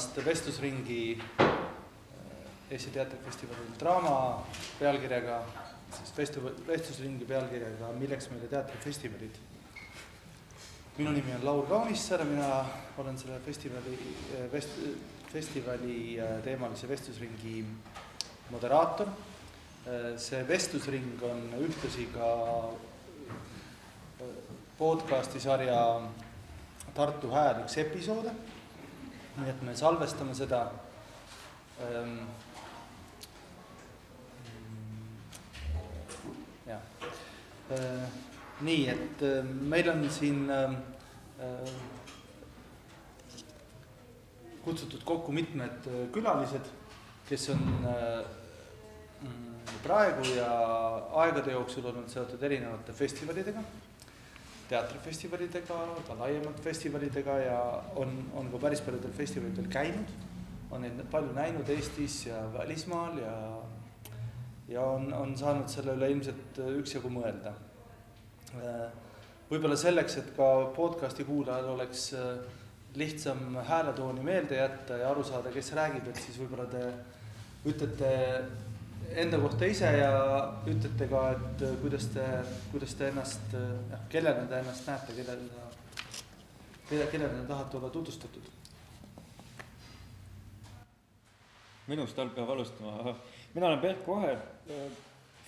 tulemast vestlusringi äh, Eesti Teatrifestivalil draama pealkirjaga, siis festival, vestlusringi pealkirjaga Milleks meile teatrifestivalid. minu nimi on Laur Kaunissaar, mina olen selle festivali, vest-, festivali äh, teemalise vestlusringi moderaator. See vestlusring on ühtlasi ka podcasti sarja Tartu Hääl üks episoode nii et me salvestame seda ähm,. jah äh,, nii et äh, meil on siin ähm, äh, kutsutud kokku mitmed äh, külalised, kes on äh, praegu ja aegade jooksul olnud seotud erinevate festivalidega teatrifestivalidega, ka laiemalt festivalidega ja on, on ka päris paljudel festivalidel käinud, on neid palju näinud Eestis ja välismaal ja ja on, on saanud selle üle ilmselt üksjagu mõelda. võib-olla selleks, et ka podcasti kuulajal oleks lihtsam hääletooni meelde jätta ja aru saada, kes räägib, et siis võib-olla te ütlete enda kohta ise ja ütlete ka, et kuidas te, kuidas te ennast, jah, kellena te ennast näete, kellele, kelle, kellele te tahate olla tutvustatud? minust alt peab alustama, mina olen Bert Koher,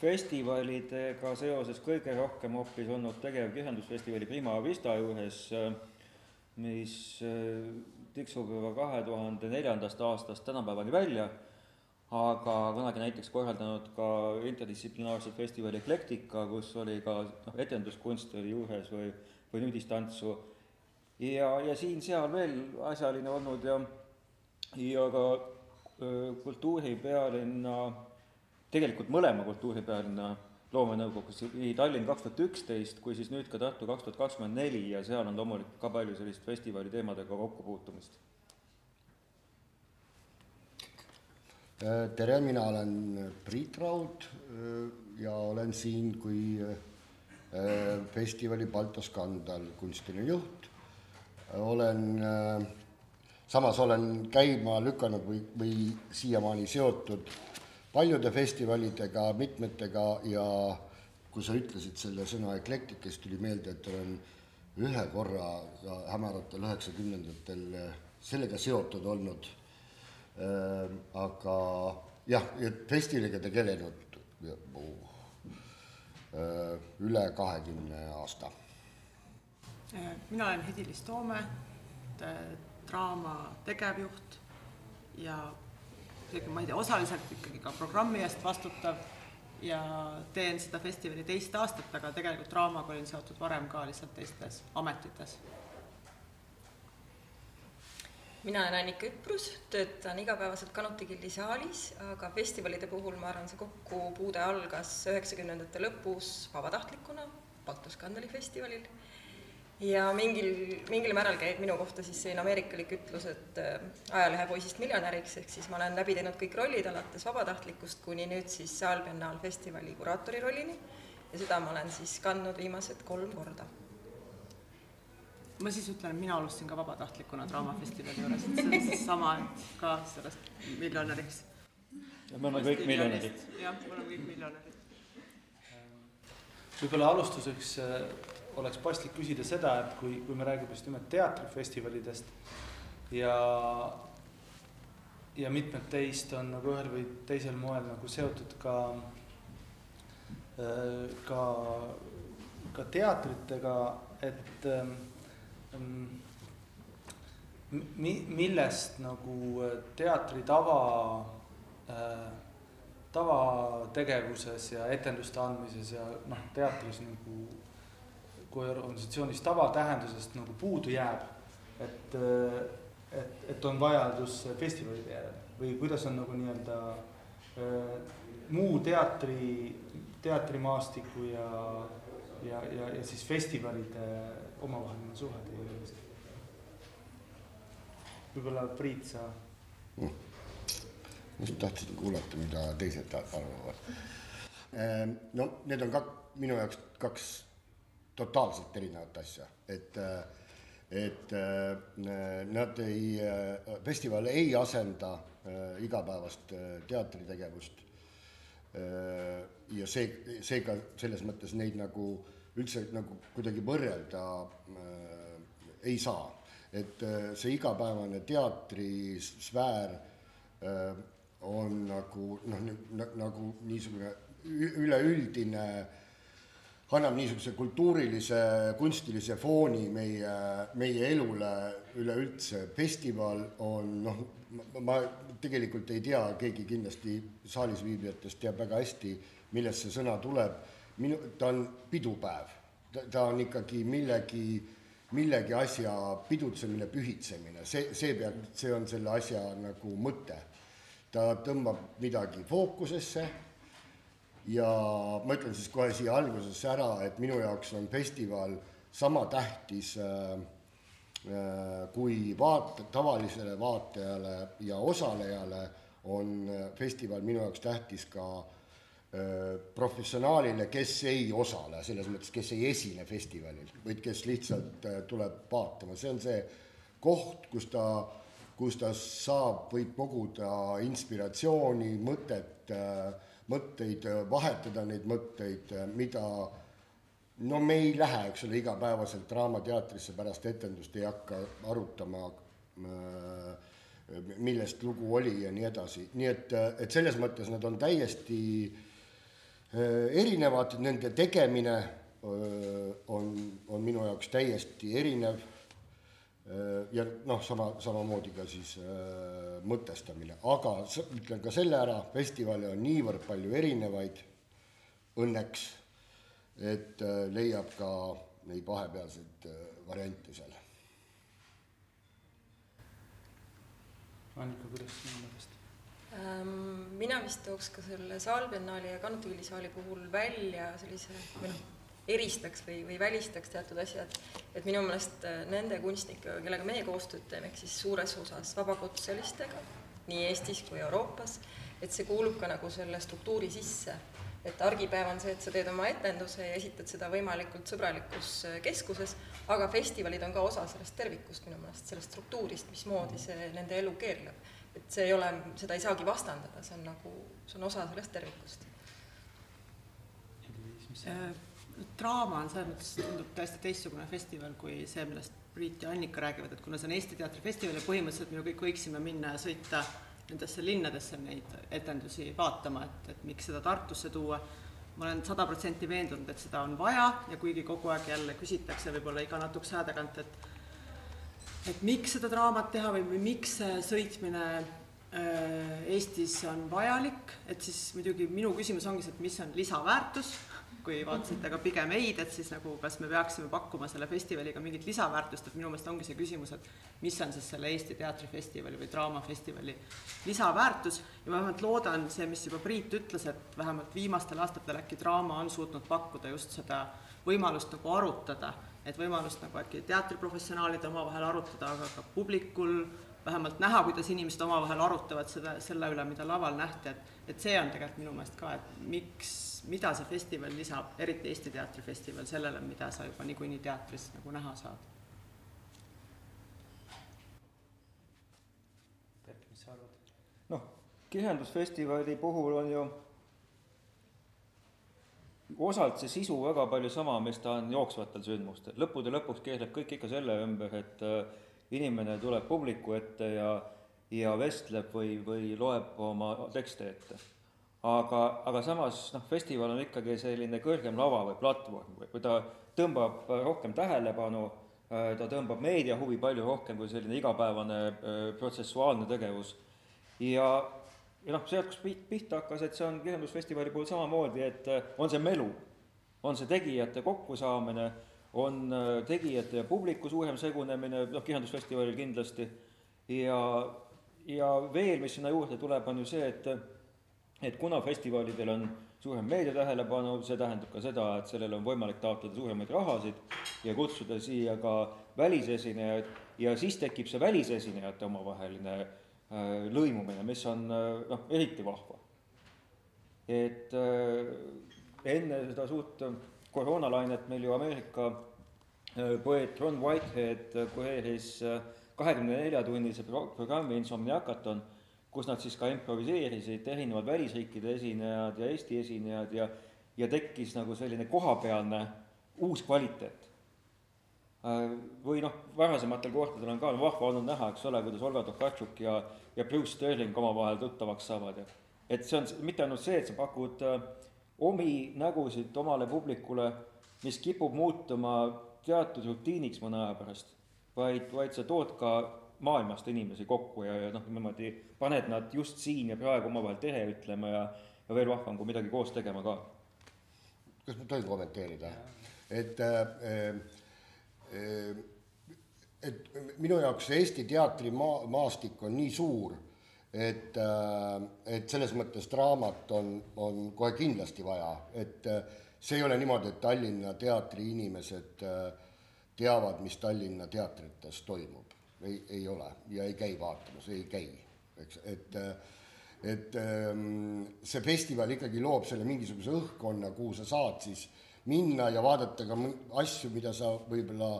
festivalidega seoses kõige rohkem hoopis olnud tegev Kirjandusfestivali Prima Vista juures, mis tiksub juba kahe tuhande neljandast aastast tänapäevani välja aga kunagi näiteks korraldanud ka interdistsiplinaarset festivali Eklektika, kus oli ka noh, etenduskunst oli juures või, või nudistantsu. ja, ja siin-seal veel asjaline olnud ja, ja ka kultuuripealinna, tegelikult mõlema kultuuripealinna loomenõukogus, nii Tallinn kaks tuhat üksteist kui siis nüüd ka Tartu kaks tuhat kakskümmend neli ja seal on loomulikult ka palju sellist festivali teemadega kokkupuutumist tere, mina olen Priit Raud ja olen siin kui festivali Balto Skandal kunstiline juht. olen, samas olen käima lükanud või, või siiamaani seotud paljude festivalidega, mitmetega ja kui sa ütlesid selle sõna eklektika, siis tuli meelde, et olen ühe korra hämaratel üheksakümnendatel sellega seotud olnud Äh, aga jah, festivaliga tegelenud äh, üle kahekümne aasta. mina olen Hedi-Liis Toome, draama tegevjuht ja isegi ma ei tea, osaliselt ikkagi ka programmi eest vastutav ja teen seda festivali teist aastat, aga tegelikult draamaga olin seotud varem ka lihtsalt teistes ametites mina olen Annika Üprus, töötan igapäevaselt Kanuti Gildi saalis, aga festivalide puhul ma arvan, see kokkupuude algas üheksakümnendate lõpus vabatahtlikuna Balto Skandali festivalil. Ja mingil, mingil määral käib minu kohta siis selline ameerikalik ütlus, et äh, ajalehepoisist miljonäriks, ehk siis ma olen läbi teinud kõik rollid, alates vabatahtlikust kuni nüüd siis Saalbiennaalfestivali kuraatori rollini. Ja seda ma olen siis kandnud viimased kolm korda ma siis ütlen, et mina alustasin ka vabatahtlikuna Draamafestivali juures, et see on siis sama, et ka sellest miljonäriks. me oleme kõik miljonärid. jah, me oleme kõik miljonärid. võib-olla alustuseks äh, oleks paslik küsida seda, et kui, kui me räägime just nimelt teatrifestivalidest ja ja mitmed teist on nagu ühel või teisel moel nagu seotud ka äh, ka, ka teatritega, et ähm, mi-, millest nagu äh, teatri tava äh,, tavategevuses ja etenduste andmises ja noh, teatris nagu kui organisatsioonis tavatähendusest nagu puudu jääb, et, äh, et, et on vajadus festivalide järele või kuidas on nagu nii-öelda muu teatri, teatrimaastiku ja, ja, ja, ja siis festivalide omavaheline suhe? Võib-olla Priit, sa mm.? just tahtsin kuulata, mida teised arvavad. Ehm, no need on kak-, minu jaoks kaks totaalselt erinevat asja, et et nad ei, festival ei asenda igapäevast teatritegevust. ja see, seega selles mõttes neid nagu üldse nagu kuidagi võrrelda ei saa, et see igapäevane teatrisfäär on nagu noh, nagu niisugune üleüldine, annab niisuguse kultuurilise, kunstilise fooni meie, meie elule üleüldse. festival on noh, ma tegelikult ei tea, keegi kindlasti saalis viibijatest teab väga hästi, millest see sõna tuleb. minu, ta on pidupäev, ta on ikkagi millegi, millegi asja pidutsemine, pühitsemine, see, see peab, see on selle asja nagu mõte. ta tõmbab midagi fookusesse ja ma ütlen siis kohe siia algusesse ära, et minu jaoks on festival sama tähtis äh, äh, kui vaat-, tavalisele vaatajale ja osalejale on äh, festival minu jaoks tähtis ka äh, professionaalile, kes ei osale, selles mõttes, kes ei esine festivalil, vaid kes lihtsalt äh, tuleb vaatama, see on see koht, kus ta, kus ta saab, võib koguda inspiratsiooni, mõtet äh, mõtteid, vahetada neid mõtteid, mida no me ei lähe, eks ole, igapäevaselt Draamateatrisse pärast etendust ei hakka arutama, millest lugu oli ja nii edasi, nii et, et selles mõttes nad on täiesti erinevad, nende tegemine on, on minu jaoks täiesti erinev Äh, ja noh, sama, samamoodi ka siis äh, mõtestamine, aga ütlen ka selle ära, festivale on niivõrd palju erinevaid, õnneks, et äh, leiab ka neid vahepealseid äh, variante seal. Annika, kuidas sinu meelest? Ähm, mina vist tooks ka selle Saalbiennaali ja Kannatüüli saali puhul välja sellise või noh, eristaks või, või välistaks teatud asjad. et minu meelest äh, nende kunstnikega, kellega meie koostööd teeme, ehk siis suures osas vabakutselistega, nii Eestis kui Euroopas, et see kuulub ka nagu selle struktuuri sisse. et argipäev on see, et sa teed oma etenduse ja esitad seda võimalikult sõbralikus äh, keskuses, aga festivalid on ka osa sellest tervikust minu meelest, sellest struktuurist, mismoodi see nende elu keerleb. Et see ei ole, seda ei saagi vastandada, see on nagu, see on osa sellest tervikust. draama on selles mõttes, tundub täiesti teistsugune festival kui see, millest Priit ja Annika räägivad, et kuna see on Eesti teatrifestival ja põhimõtteliselt me ju kõik võiksime minna ja sõita nendesse linnadesse neid etendusi vaatama, et, et miks seda Tartusse tuua, ma olen sada protsenti veendunud, et seda on vaja ja kuigi kogu aeg jälle küsitakse võib-olla iga natukese aja tagant, et et miks seda draamat teha või, miks see sõitmine äh, Eestis on vajalik, et siis muidugi minu küsimus ongi see, et mis on lisaväärtus kui vaatasite ka pigem ei-d, et siis nagu kas me peaksime pakkuma selle festivaliga mingit lisaväärtust, et minu meelest ongi see küsimus, et mis on siis selle Eesti Teatrifestivali või Draamafestivali lisaväärtus. Ja ma vähemalt loodan, see, mis juba Priit ütles, et vähemalt viimastel aastatel äkki Draama on suutnud pakkuda just seda võimalust nagu arutada, et võimalust nagu äkki teatriprofessionaalid omavahel arutada, aga ka publikul vähemalt näha, kuidas inimesed omavahel arutavad seda, selle üle, mida laval nähti, et, et see on tegelikult minu meelest ka, et miks mida see festival lisab, eriti Eesti Teatrifestival, sellele, mida sa juba niikuinii teatris nagu näha saad? Noh, kirjandusfestivali puhul on ju osalt see sisu väga palju sama, mis ta on jooksvatel sündmustel, lõppude lõpuks keerleb kõik ikka selle ümber, et äh, inimene tuleb publiku ette ja, ja vestleb või, või loeb oma tekste ette aga, aga samas noh, festival on ikkagi selline kõrgem lava või platvorm või, või ta tõmbab rohkem tähelepanu, äh, ta tõmbab meedia huvi palju rohkem kui selline igapäevane äh, protsessuaalne tegevus. ja, ja noh, sealt, kus pihta hakkas, et see on kirjandusfestivali puhul samamoodi, et äh, on see melu, on see tegijate kokkusaamine, on tegijate ja publiku suurem segunemine, noh, kirjandusfestivalil kindlasti, ja, ja veel, mis sinna juurde tuleb, on ju see, et et kuna festivalidel on suurem meedia tähelepanu, see tähendab ka seda, et sellele on võimalik taotleda suuremaid rahasid ja kutsuda siia ka välisesinejaid ja siis tekib see välisesinejate omavaheline äh, lõimumine, mis on äh, noh, eriti vahva. et äh, enne seda suurt koroonalainet meil ju Ameerika äh, poeet Ron Whitehead kureeris kahekümne nelja tunnise pro-, programmi Insomniacaton, kus nad siis ka improviseerisid, erinevad välisriikide esinejad ja Eesti esinejad ja ja tekkis nagu selline kohapealne uus kvaliteet. Või noh, varasematel kohtadel on ka vahva olnud näha, eks ole, kuidas Olga Tokarczuk ja, ja Bruce Sterling omavahel tuttavaks saavad ja et see on mitte ainult see, et sa pakud äh, omi nägusid omale publikule, mis kipub muutuma teatud rutiiniks mõne aja pärast, vaid, vaid sa tood ka maailmast inimesi kokku ja, ja noh, niimoodi paned nad just siin ja praegu omavahel tere ütlema ja, ja veel vahvam, kui midagi koos tegema ka. kas ma tohin kommenteerida? et äh, äh, et minu jaoks Eesti teatrimaa, maastik on nii suur, et, äh, et selles mõttes draamat on, on kohe kindlasti vaja, et äh, see ei ole niimoodi, et Tallinna teatri inimesed äh, teavad, mis Tallinna teatrites toimub. Ei, ei ole ja ei käi vaatamas, ei käi, eks, et et ähm, see festival ikkagi loob selle mingisuguse õhkkonna, kuhu sa saad siis minna ja vaadata ka asju, mida sa võib-olla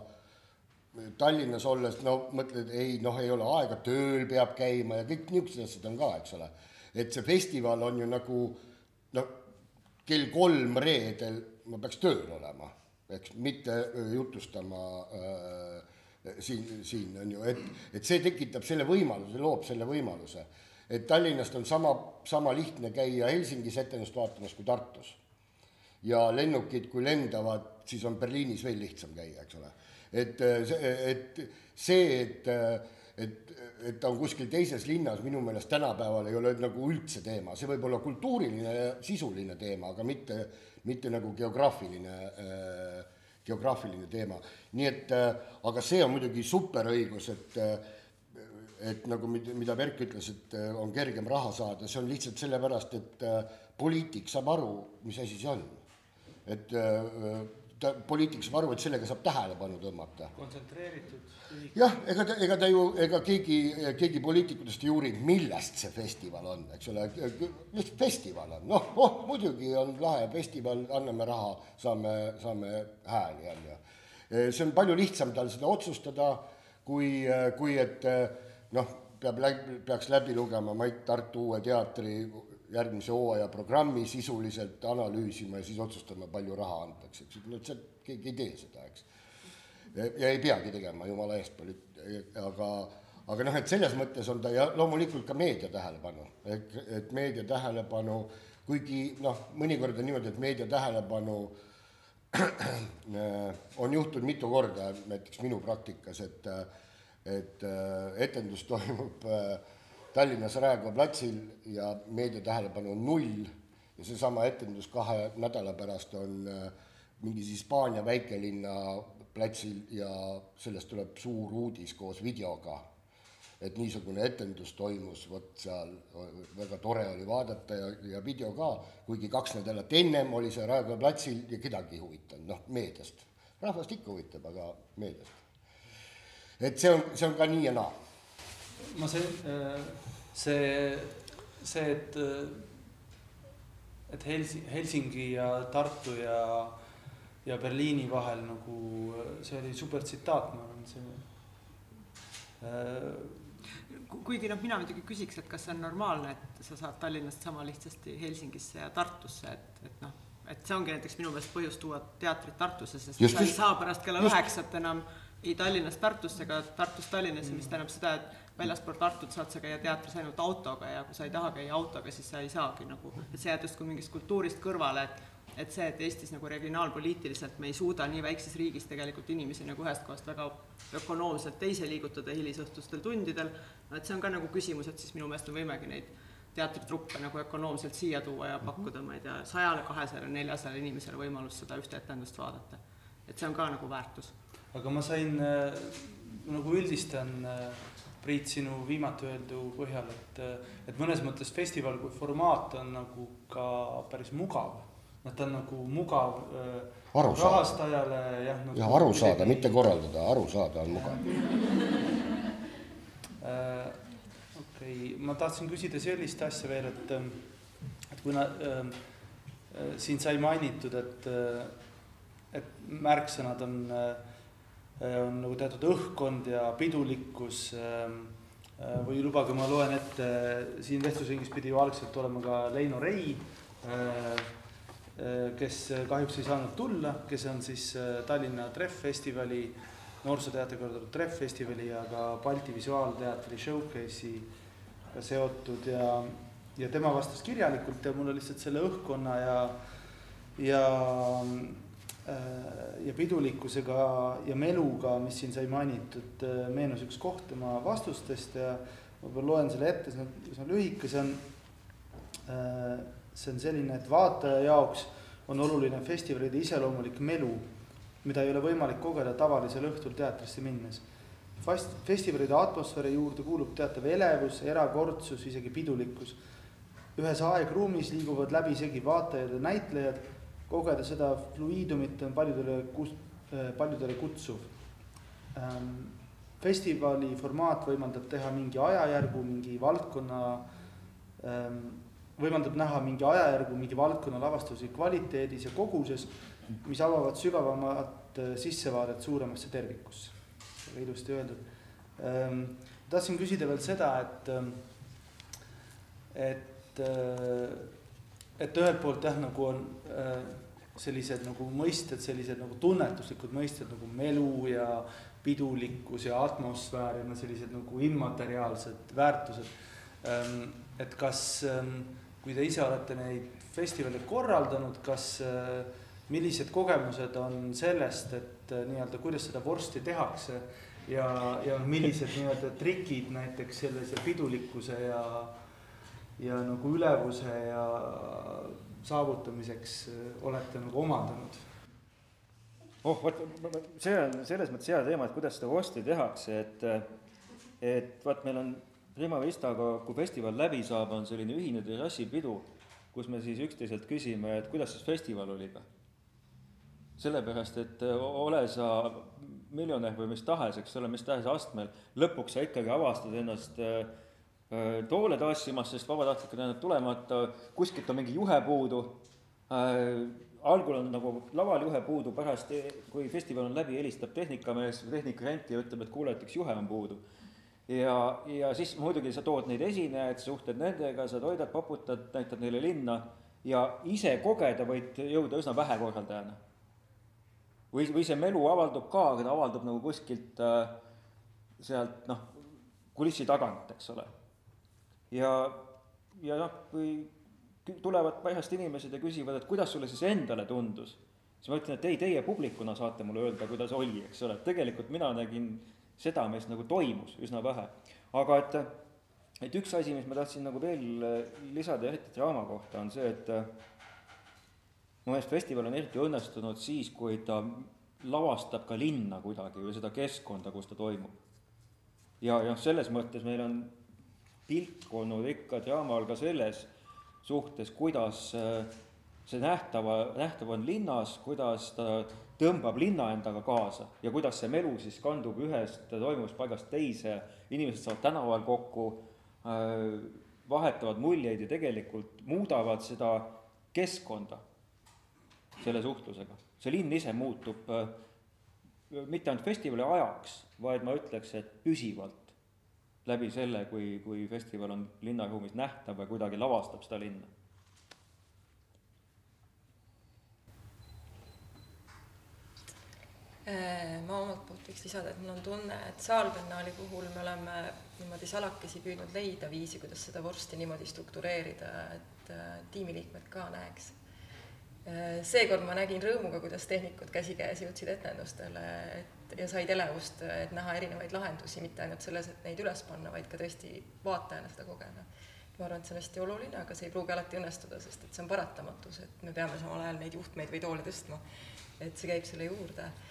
Tallinnas olles no mõtled, ei noh, ei ole aega, tööl peab käima ja kõik niisugused asjad on ka, eks ole. et see festival on ju nagu noh, kell kolm reedel ma peaks tööl olema, eks, mitte jutustama äh, siin, siin on ju, et, et see tekitab selle võimaluse, loob selle võimaluse. et Tallinnast on sama, sama lihtne käia Helsingis etendust vaatamas kui Tartus. Ja lennukid, kui lendavad, siis on Berliinis veel lihtsam käia, eks ole. et see, et see, et, et, et ta on kuskil teises linnas, minu meelest tänapäeval ei ole nagu üldse teema, see võib olla kultuuriline ja sisuline teema, aga mitte, mitte nagu geograafiline äh, geograafiline teema. nii et äh, aga see on muidugi superõigus, et äh, et nagu mida Verk ütles, et äh, on kergem raha saada, see on lihtsalt sellepärast, et poliitik saab aru, mis asi see on. Et ta, poliitik saab aru, et sellega saab tähelepanu tõmmata. kontsentreeritud. jah, ega ta, ega ta ju, ega keegi, keegi poliitikutest ei uurinud, millest see festival on, eks ole, lihtsalt festival on, noh, oh muidugi on lahe festival, anname raha, saame, saame hääli, on ju. see on palju lihtsam tal seda otsustada, kui, kui et noh, peab läbi, peaks läbi lugema Mait Tartu Uue Teatri järgmise hooaja programmi sisuliselt analüüsima ja siis otsustama, palju raha antakse, eks, no see, keegi ei tee seda, eks. ja ei peagi tegema, jumala eest, aga, aga noh, et selles mõttes on ta ja loomulikult ka meedia tähelepanu, et, et meedia tähelepanu, kuigi noh, mõnikord on niimoodi, et meedia tähelepanu on juhtunud mitu korda, näiteks minu praktikas, et, et etendus toimub äh, Tallinnas Raekoja platsil ja meedia tähelepanu on null ja seesama etendus kahe nädala pärast on äh, mingis Hispaania väikelinna platsil ja sellest tuleb suur uudis koos videoga. et niisugune etendus toimus, vot seal väga tore oli vaadata ja, ja video ka, kuigi kaks nädalat ennem oli see Raekoja platsil ja kedagi ei huvitanud, noh, meediast. rahvast ikka huvitab, aga meediast. et see on, see on ka nii ja naa ma see, see, see, et, et Helsi-, Helsingi ja Tartu ja, ja Berliini vahel nagu, see oli super tsitaat, ma arvan, see kuigi noh, mina muidugi küsiks, et kas see on normaalne, et sa saad Tallinnast sama lihtsasti Helsingisse ja Tartusse, et, et noh, et see ongi näiteks minu meelest põhjus tuua teatrit Tartusse, sest just, sa ei saa pärast kella üheksat enam ei Tallinnast Tartusse ega Tartust Tallinnasse mm., mis tähendab seda, et väljaspool Tartut saad sa käia teatris ainult autoga ja kui sa ei taha käia autoga, siis sa ei saagi nagu, et sa jääd justkui mingist kultuurist kõrvale, et et see, et Eestis nagu regionaalpoliitiliselt me ei suuda nii väikses riigis tegelikult inimesi nagu ühest kohast väga ökonoomselt teise liigutada hilisõhtustel tundidel, no et see on ka nagu küsimus, et siis minu meelest me võimegi neid teatritruppe nagu ökonoomselt siia tuua ja pakkuda, ma ei tea, sajale, kahesajale, neljasajale inimesele võimalust seda ühte etendust vaadata. et see on ka nagu väärtus. aga ma sain äh, nagu üldistan äh, Priit, sinu viimati öeldu põhjal, et, et mõnes mõttes festival kui formaat on nagu ka päris mugav. noh, ta on nagu mugav äh, aru rahastajale jah nagu. jah, aru saada, mitte korraldada, aru saada on mugav äh,. okei ma tahtsin küsida sellist asja veel, et, et kuna äh, äh, siin sai mainitud, et, et märksõnad on, on nagu teatud õhkkond ja pidulikkus. või lubage, ma loen ette, siin vestlusringis pidi ju algselt olema ka Leino Rei, kes kahjuks ei saanud tulla, kes on siis Tallinna Treffestivali, noorsooteatri korraldatud Treffestivali ja ka Balti Visuaalteatri showcase'iga seotud ja ja tema vastas kirjalikult ja mulle lihtsalt selle õhkkonna ja, ja äh, ja pidulikkusega ja meluga, mis siin sai mainitud, äh, meenus üks koht tema vastustest ja ma võib-olla loen selle ette, see on üsna lühike, see on, äh, see on selline, et vaataja jaoks on oluline festivalide iseloomulik melu, mida ei ole võimalik kogeda tavalisel õhtul teatrisse minnes. Fast-, festivalide atmosfääri juurde kuulub teatav elevus, erakordsus, isegi pidulikkus ühes aegruumis liiguvad läbisegi vaatajad ja näitlejad, kogeda seda fluiidumit on paljudele äh, paljudele kutsuv. Ähm, festivali formaat võimaldab teha mingi ajajärgu, mingi valdkonna, ähm, võimaldab näha mingi ajajärgu, mingi valdkonna lavastusi kvaliteedis ja koguses, mis avavad sügavamat äh, sissevaadet suuremasse tervikusse. ilusti öeldud. Ähm, tahtsin küsida veel seda, et, et et, äh, et ühelt poolt jah, nagu on äh, sellised nagu mõisted, sellised nagu tunnetuslikud mõisted nagu melu ja pidulikkus ja atmosfäär ja sellised nagu immateriaalsed väärtused. Ähm, et kas, ähm, kui te ise olete neid festivale korraldanud, kas, äh, millised kogemused on sellest, et nii-öelda, kuidas seda vorsti tehakse ja, ja millised nii-öelda trikid näiteks sellise pidulikkuse ja ja nagu ülevuse ja saavutamiseks äh, olete nagu omandanud? oh, vot see on selles mõttes hea teema, et kuidas seda vorsti tehakse, et, et vaat meil on Prima Vistaga, kui festival läbi saab, on selline ühine terrassipidu, kus me siis üksteiselt küsime, et kuidas siis festival oli ka. sellepärast, et ole sa miljonär või mis tahes, eks ole, mis tahes astmel, lõpuks sa ikkagi avastad ennast äh, Äh, toole tassimas, sest vabatahtlikud on jäänud tulemata, kuskilt on mingi juhe puudu äh,, algul on nagu laval juhe puudu, pärast, kui festival on läbi, helistab tehnikamees või tehnikarent ja ütleb, et kuule, et üks juhe on puudu. ja, ja siis muidugi sa tood neid esinejaid, suhtled nendega, sa toidad, poputad, näitad neile linna ja ise kogeda võid jõuda üsna vähe korraldajana. või, või see melu avaldub ka, aga ta avaldub nagu kuskilt äh, sealt noh, kulissi tagant, eks ole ja, ja noh, kui tulevad paigast inimesed ja küsivad, et kuidas sulle siis endale tundus, siis ma ütlen, et ei, teie publikuna saate mulle öelda, kuidas oli, eks ole, et tegelikult mina nägin seda, mis nagu toimus üsna vähe. aga et, et üks asi, mis ma tahtsin nagu veel lisada, eriti draama kohta, on see, et mu meelest festival on eriti õnnestunud siis, kui ta lavastab ka linna kuidagi või seda keskkonda, kus ta toimub. ja, ja selles mõttes meil on pilk olnud ikka draamal ka selles suhtes, kuidas äh, see nähtava, nähtav on linnas, kuidas ta tõmbab linna endaga kaasa ja kuidas see melu siis kandub ühest toimumispaigast teise, inimesed saavad tänaval kokku, äh, vahetavad muljeid ja tegelikult muudavad seda keskkonda selle suhtlusega. see linn ise muutub äh, mitte ainult festivali ajaks, vaid ma ütleks, et püsivalt läbi selle, kui, kui festival on linnaruumis nähtav või kuidagi lavastab seda linna. Äh, ma omalt poolt võiks lisada, et mul on tunne, et Saalbiennaali puhul me oleme niimoodi salakesi püüdnud leida viisi, kuidas seda vorsti niimoodi struktureerida, et äh, tiimiliikmed ka näeks. Äh, seekord ma nägin rõõmuga, kuidas tehnikud käsikäes jõudsid etendustele, et ja said elevust, et näha erinevaid lahendusi, mitte ainult selles, et neid üles panna, vaid ka tõesti vaatajana seda kogeda. ma arvan, et see on hästi oluline, aga see ei pruugi alati õnnestuda, sest et see on paratamatus, et me peame samal ajal neid juhtmeid või toole tõstma. et see käib selle juurde äh,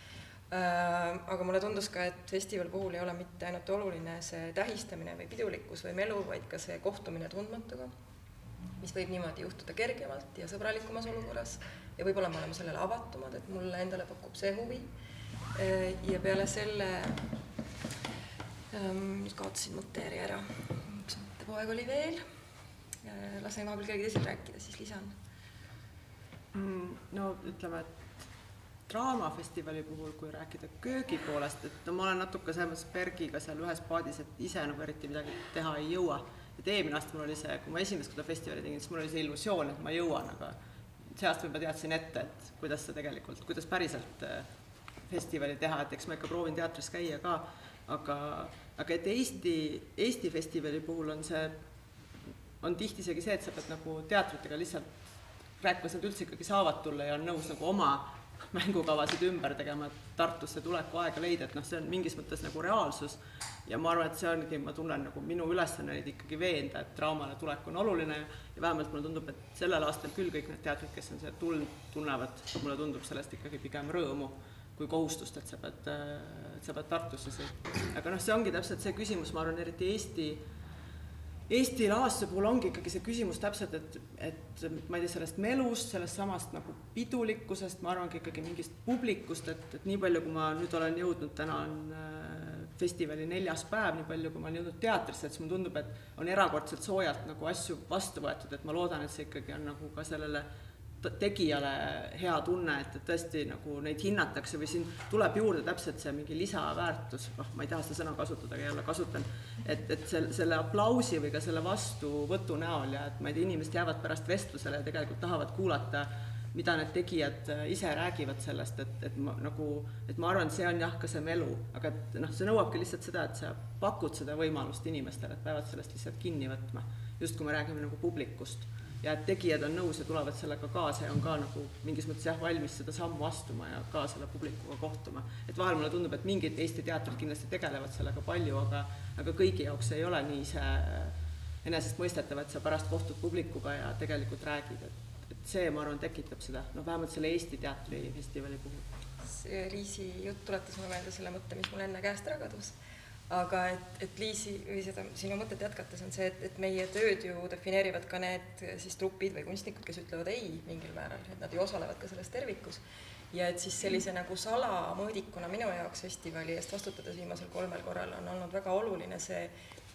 aga mulle tundus ka, et festivali puhul ei ole mitte ainult oluline see tähistamine või pidulikkus või melu, vaid ka see kohtumine tundmatuga, mis võib niimoodi juhtuda kergemalt ja sõbralikumas olukorras ja võib-olla me oleme sellele avatumad, et mulle endale pakub see huvi ja peale selle ähm, nüüd kaotasin mõttejärje ära, üks mõttepoeg oli veel, äh, lasen vahepeal kellelgi teisel rääkida, siis lisan mm,. no ütleme, et Draamafestivali puhul, kui rääkida köögi poolest, et no ma olen natuke selles mõttes Bergiga seal ühes paadis, et ise nagu eriti midagi teha ei jõua. et eelmine aasta mul oli see, kui ma esimest korda festivali tegin, siis mul oli see illusioon, et ma jõuan, aga see aasta ma juba teadsin ette, et kuidas see tegelikult, kuidas päriselt äh, festivali teha, et eks ma ikka proovin teatris käia ka, aga, aga et Eesti, Eesti festivali puhul on see, on tihti isegi see, et sa pead nagu teatritega lihtsalt rääkima, kas nad üldse ikkagi saavad tulla ja on nõus nagu oma mängukavasid ümber tegema, et Tartusse tuleku aega leida, et noh, see on mingis mõttes nagu reaalsus. Ja ma arvan, et see ongi, ma tunnen nagu minu ülesanne neid ikkagi veenda, et draamale tulek on oluline. Ja vähemalt mulle tundub, et sellel aastal küll kõik need teatrid, kes on siia tulnud, tunnevad, mulle tundub sellest ikkagi pigem rõõmu kui kohustust, et sa pead, et sa pead Tartusse sõitma. aga noh, see ongi täpselt see küsimus, ma arvan, eriti Eesti Eesti lavastuse puhul ongi ikkagi see küsimus täpselt, et, et ma ei tea, sellest melust, sellest samast nagu pidulikkusest, ma arvangi ikkagi mingist publikust, et, et nii palju, kui ma nüüd olen jõudnud, täna on äh, festivali neljas päev, nii palju, kui ma olen jõudnud teatrisse, et siis mulle tundub, et on erakordselt soojalt nagu asju vastu võetud, et ma loodan, et see ikkagi on nagu ka sellele tegijale hea tunne, et, et tõesti nagu neid hinnatakse või siin tuleb juurde täpselt see mingi lisaväärtus, noh, ma ei taha seda sõna kasutada, aga jälle kasutan, et, et selle, selle aplausi või ka selle vastuvõtu näol ja et ma ei tea, inimesed jäävad pärast vestlusele ja tegelikult tahavad kuulata, mida need tegijad ise räägivad sellest, et, et ma nagu, et ma arvan, et see on jah, ka see melu, aga et noh, see nõuabki lihtsalt seda, et sa pakud seda võimalust inimestele, et peavad sellest lihtsalt kinni võtma, just kui me räägime nagu publikust ja et tegijad on nõus ja tulevad sellega kaasa ja on ka nagu mingis mõttes jah, valmis seda sammu astuma ja ka selle publikuga kohtuma. et vahel mulle tundub, et mingid Eesti teatrid kindlasti tegelevad sellega palju, aga, aga kõigi jaoks ei ole nii see enesestmõistetav, et sa pärast kohtud publikuga ja tegelikult räägid, et, et see, ma arvan, tekitab seda, noh, vähemalt selle Eesti teatrifestivali puhul. see Liisi jutt tuletas mulle meelde selle mõtte, mis mul enne käest ära kadus aga et, et Liisi või seda sinu mõtet jätkates on see, et, et meie tööd ju defineerivad ka need siis trupid või kunstnikud, kes ütlevad ei mingil määral, et nad ju osalevad ka selles tervikus. ja et siis sellise nagu salamõõdikuna minu jaoks festivali eest vastutades viimasel kolmel korral on olnud väga oluline see,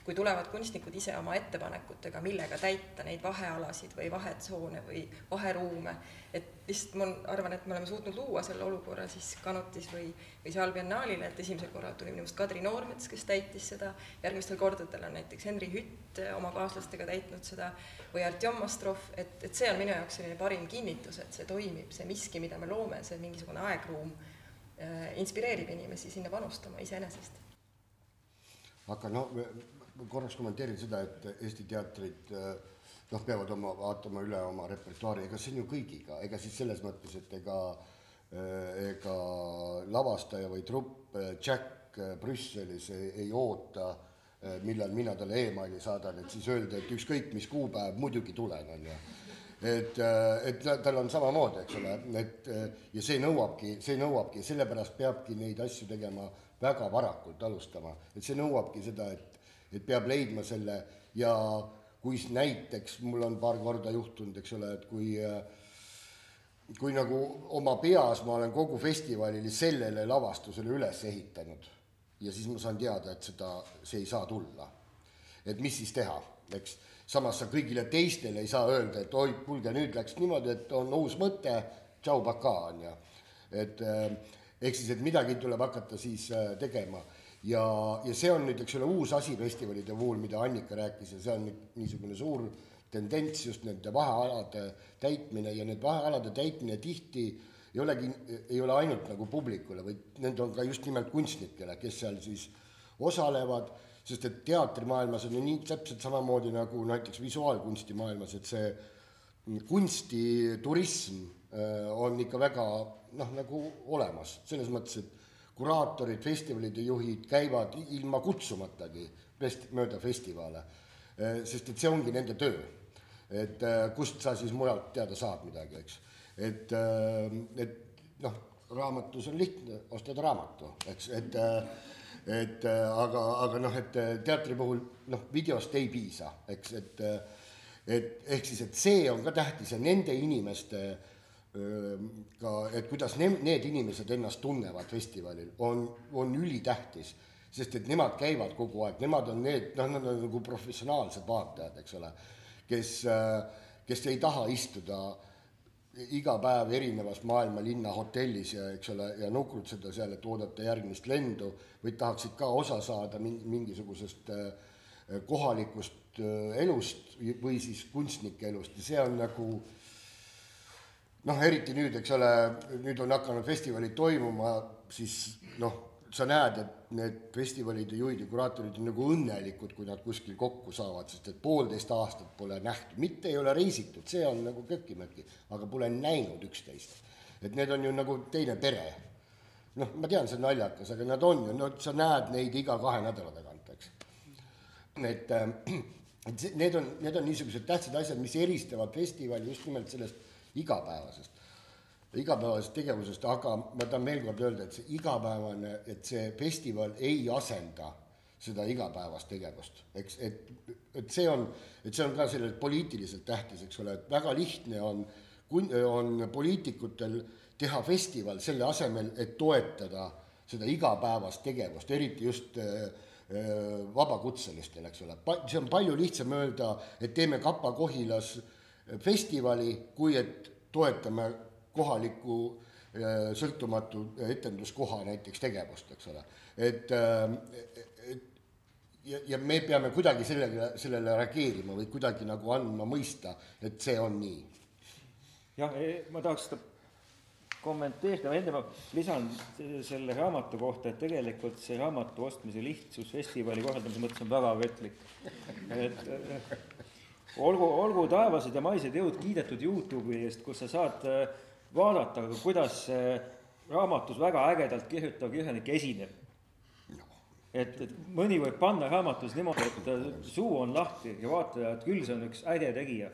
kui tulevad kunstnikud ise oma ettepanekutega, millega täita neid vahealasid või vahetsoone või vaheruume, et lihtsalt ma arvan, et me oleme suutnud luua selle olukorra siis Kanutis või, või seal biennaalil, et esimesel korral tuli minu arust Kadri Noormets, kes täitis seda, järgmistel kordadel on näiteks Henri Hütt oma kaaslastega täitnud seda või Artjom Ostrov, et, et see on minu jaoks selline parim kinnitus, et see toimib, see miski, mida me loome, see mingisugune aegruum äh, inspireerib inimesi sinna panustama iseenesest. aga no korraks kommenteerin seda, et Eesti teatrid noh, peavad oma, vaatama üle oma repertuaari, ega see on ju kõigiga, ega siis selles mõttes, et ega ega lavastaja või trupp Jack Brüsselis ei, ei oota, millal mina talle emaili saadan, et siis öelda, et ükskõik mis kuupäev, muidugi tulen, on ju. et, et tal on samamoodi, eks ole, et ja see nõuabki, see nõuabki, sellepärast peabki neid asju tegema väga varakult alustama, et see nõuabki seda, et et peab leidma selle ja kui näiteks mul on paar korda juhtunud, eks ole, et kui kui nagu oma peas ma olen kogu festivalil sellele lavastusele üles ehitanud ja siis ma saan teada, et seda, see ei saa tulla. et mis siis teha, eks, samas sa kõigile teistele ei saa öelda, et oi, kuulge, nüüd läks niimoodi, et on uus mõte, tšau, pakaa, on ju. et ehk siis, et midagi tuleb hakata siis tegema ja, ja see on nüüd, eks ole, uus asi festivalide puhul, mida Annika rääkis ja see on niisugune suur tendents just nende vahealade täitmine ja need vahealade täitmine tihti ei olegi, ei ole ainult nagu publikule, vaid need on ka just nimelt kunstnikele, kes seal siis osalevad, sest et teatrimaailmas on ju nii täpselt samamoodi nagu näiteks visuaalkunsti maailmas, et see kunstiturism äh, on ikka väga noh, nagu olemas, selles mõttes, et kuraatorid, festivalide juhid käivad ilma kutsumatagi fest-, mööda festivale, eh, sest et see ongi nende töö. et eh, kust sa siis mujalt teada saad midagi, eks. et, eh, et noh, raamatus on lihtne, ostad raamatu, eks, et et aga, aga noh, et teatri puhul noh, videost ei piisa, eks, et et ehk siis, et see on ka tähtis ja nende inimeste äh, ka, et kuidas ne-, need inimesed ennast tunnevad festivalil, on, on ülitähtis. sest et nemad käivad kogu aeg, nemad on need, noh, nad on nagu professionaalsed vaatajad, eks ole, kes, kes ei taha istuda iga päev erinevas maailma linna hotellis ja eks ole, ja nukrutseda seal, et oodata järgmist lendu, vaid tahaksid ka osa saada mingisugusest äh, kohalikust äh, elust või siis kunstnike elust ja see on nagu noh, eriti nüüd, eks ole, nüüd on hakanud festivalid toimuma, siis noh, sa näed, et need festivalide juhid ja kuraatorid on nagu õnnelikud, kui nad kuskil kokku saavad, sest et poolteist aastat pole nähtud, mitte ei ole reisitud, see on nagu köki-möki, aga pole näinud üksteist. et need on ju nagu teine pere. noh, ma tean, see on naljakas, aga nad on ju, no sa näed neid iga kahe nädala tagant, eks. et, et see, need on, need on niisugused tähtsad asjad, mis eristavad festivali just nimelt sellest igapäevasest igapäevasest tegevusest, aga ma tahan veel kord öelda, et see igapäevane, et see festival ei asenda seda igapäevast tegevust, eks, et, et see on, et see on ka sellele poliitiliselt tähtis, eks ole, et väga lihtne on, on poliitikutel teha festival selle asemel, et toetada seda igapäevast tegevust, eriti just äh, vabakutselistel, eks ole, see on palju lihtsam öelda, et teeme Kapa-Kohilas festivali, kui et toetame kohaliku äh, sõltumatu etenduskoha näiteks tegevust, eks ole. et, äh, et ja, ja me peame kuidagi sellele, sellele reageerima või kuidagi nagu andma mõista, et see on nii. jah, e, ma tahaks seda kommenteerida, enne ma lisan selle raamatu kohta, et tegelikult see raamatu ostmise lihtsus festivali korraldamise mõttes on väga vetlik. et olgu, olgu taevased ja maised jõud kiidetud Youtube'i eest, kus sa saad äh, vaadata, kuidas raamatus väga ägedalt kirjutav kirjanik esineb. et, et mõni võib panna raamatus niimoodi, et suu on lahti ja vaataja, et küll see on üks äge tegija.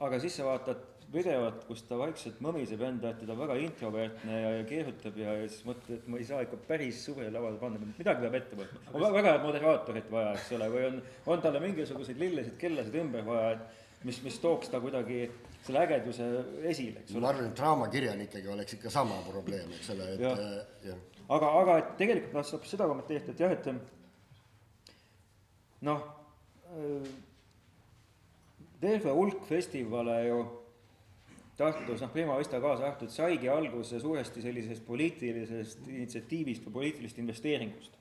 aga siis sa vaatad videot, kus ta vaikselt mõmiseb enda, et ta on väga introvertne ja, ja keerutab ja, ja siis mõtled, et ma ei saa ikka päris suurele lavale panna, midagi peab ette võtma. on väga head moderaatorit vaja, eks ole, või on, on talle mingisuguseid lillesid, kellasid ümber vaja, et mis, mis tooks ta kuidagi selle ägeduse esile, eks ole. ma arvan, et draamakirjanikega oleks ikka sama probleem, eks ole, et jah ja.. aga, aga et tegelikult noh, saab seda kommenteerida, et jah, et noh, terve hulk festivale ju Tartus, noh, Prima Vista kaasa arvatud, saigi alguse suuresti sellisest poliitilisest initsiatiivist või poliitilisest investeeringust.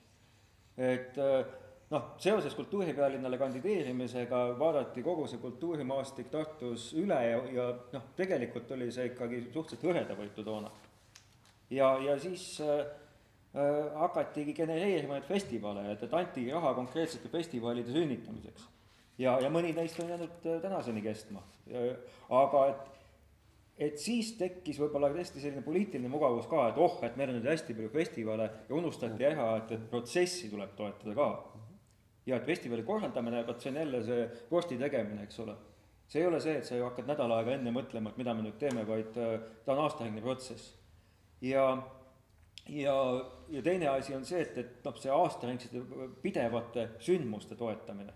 et äh, noh, seoses kultuuripealinnale kandideerimisega vaadati kogu see kultuurimaastik Tartus üle ja, ja noh, tegelikult oli see ikkagi suhteliselt hõredavõitu toona. ja, ja siis äh, hakatigi genereerima neid festivale, et, et antigi raha konkreetsete festivalide sünnitamiseks. ja, ja mõni neist on jäänud tänaseni kestma, aga et et siis tekkis võib-olla tõesti selline poliitiline mugavus ka, et oh, et meil on nüüd hästi palju festivale ja unustati ära, et, et protsessi tuleb toetada ka ja et festivali korraldamine, vot see on jälle see vorsti tegemine, eks ole. see ei ole see, et sa ju hakkad nädal aega enne mõtlema, et mida me nüüd teeme, vaid äh, ta on aastaringne protsess. ja, ja, ja teine asi on see, et, et noh, see aastaringsete pidevate sündmuste toetamine.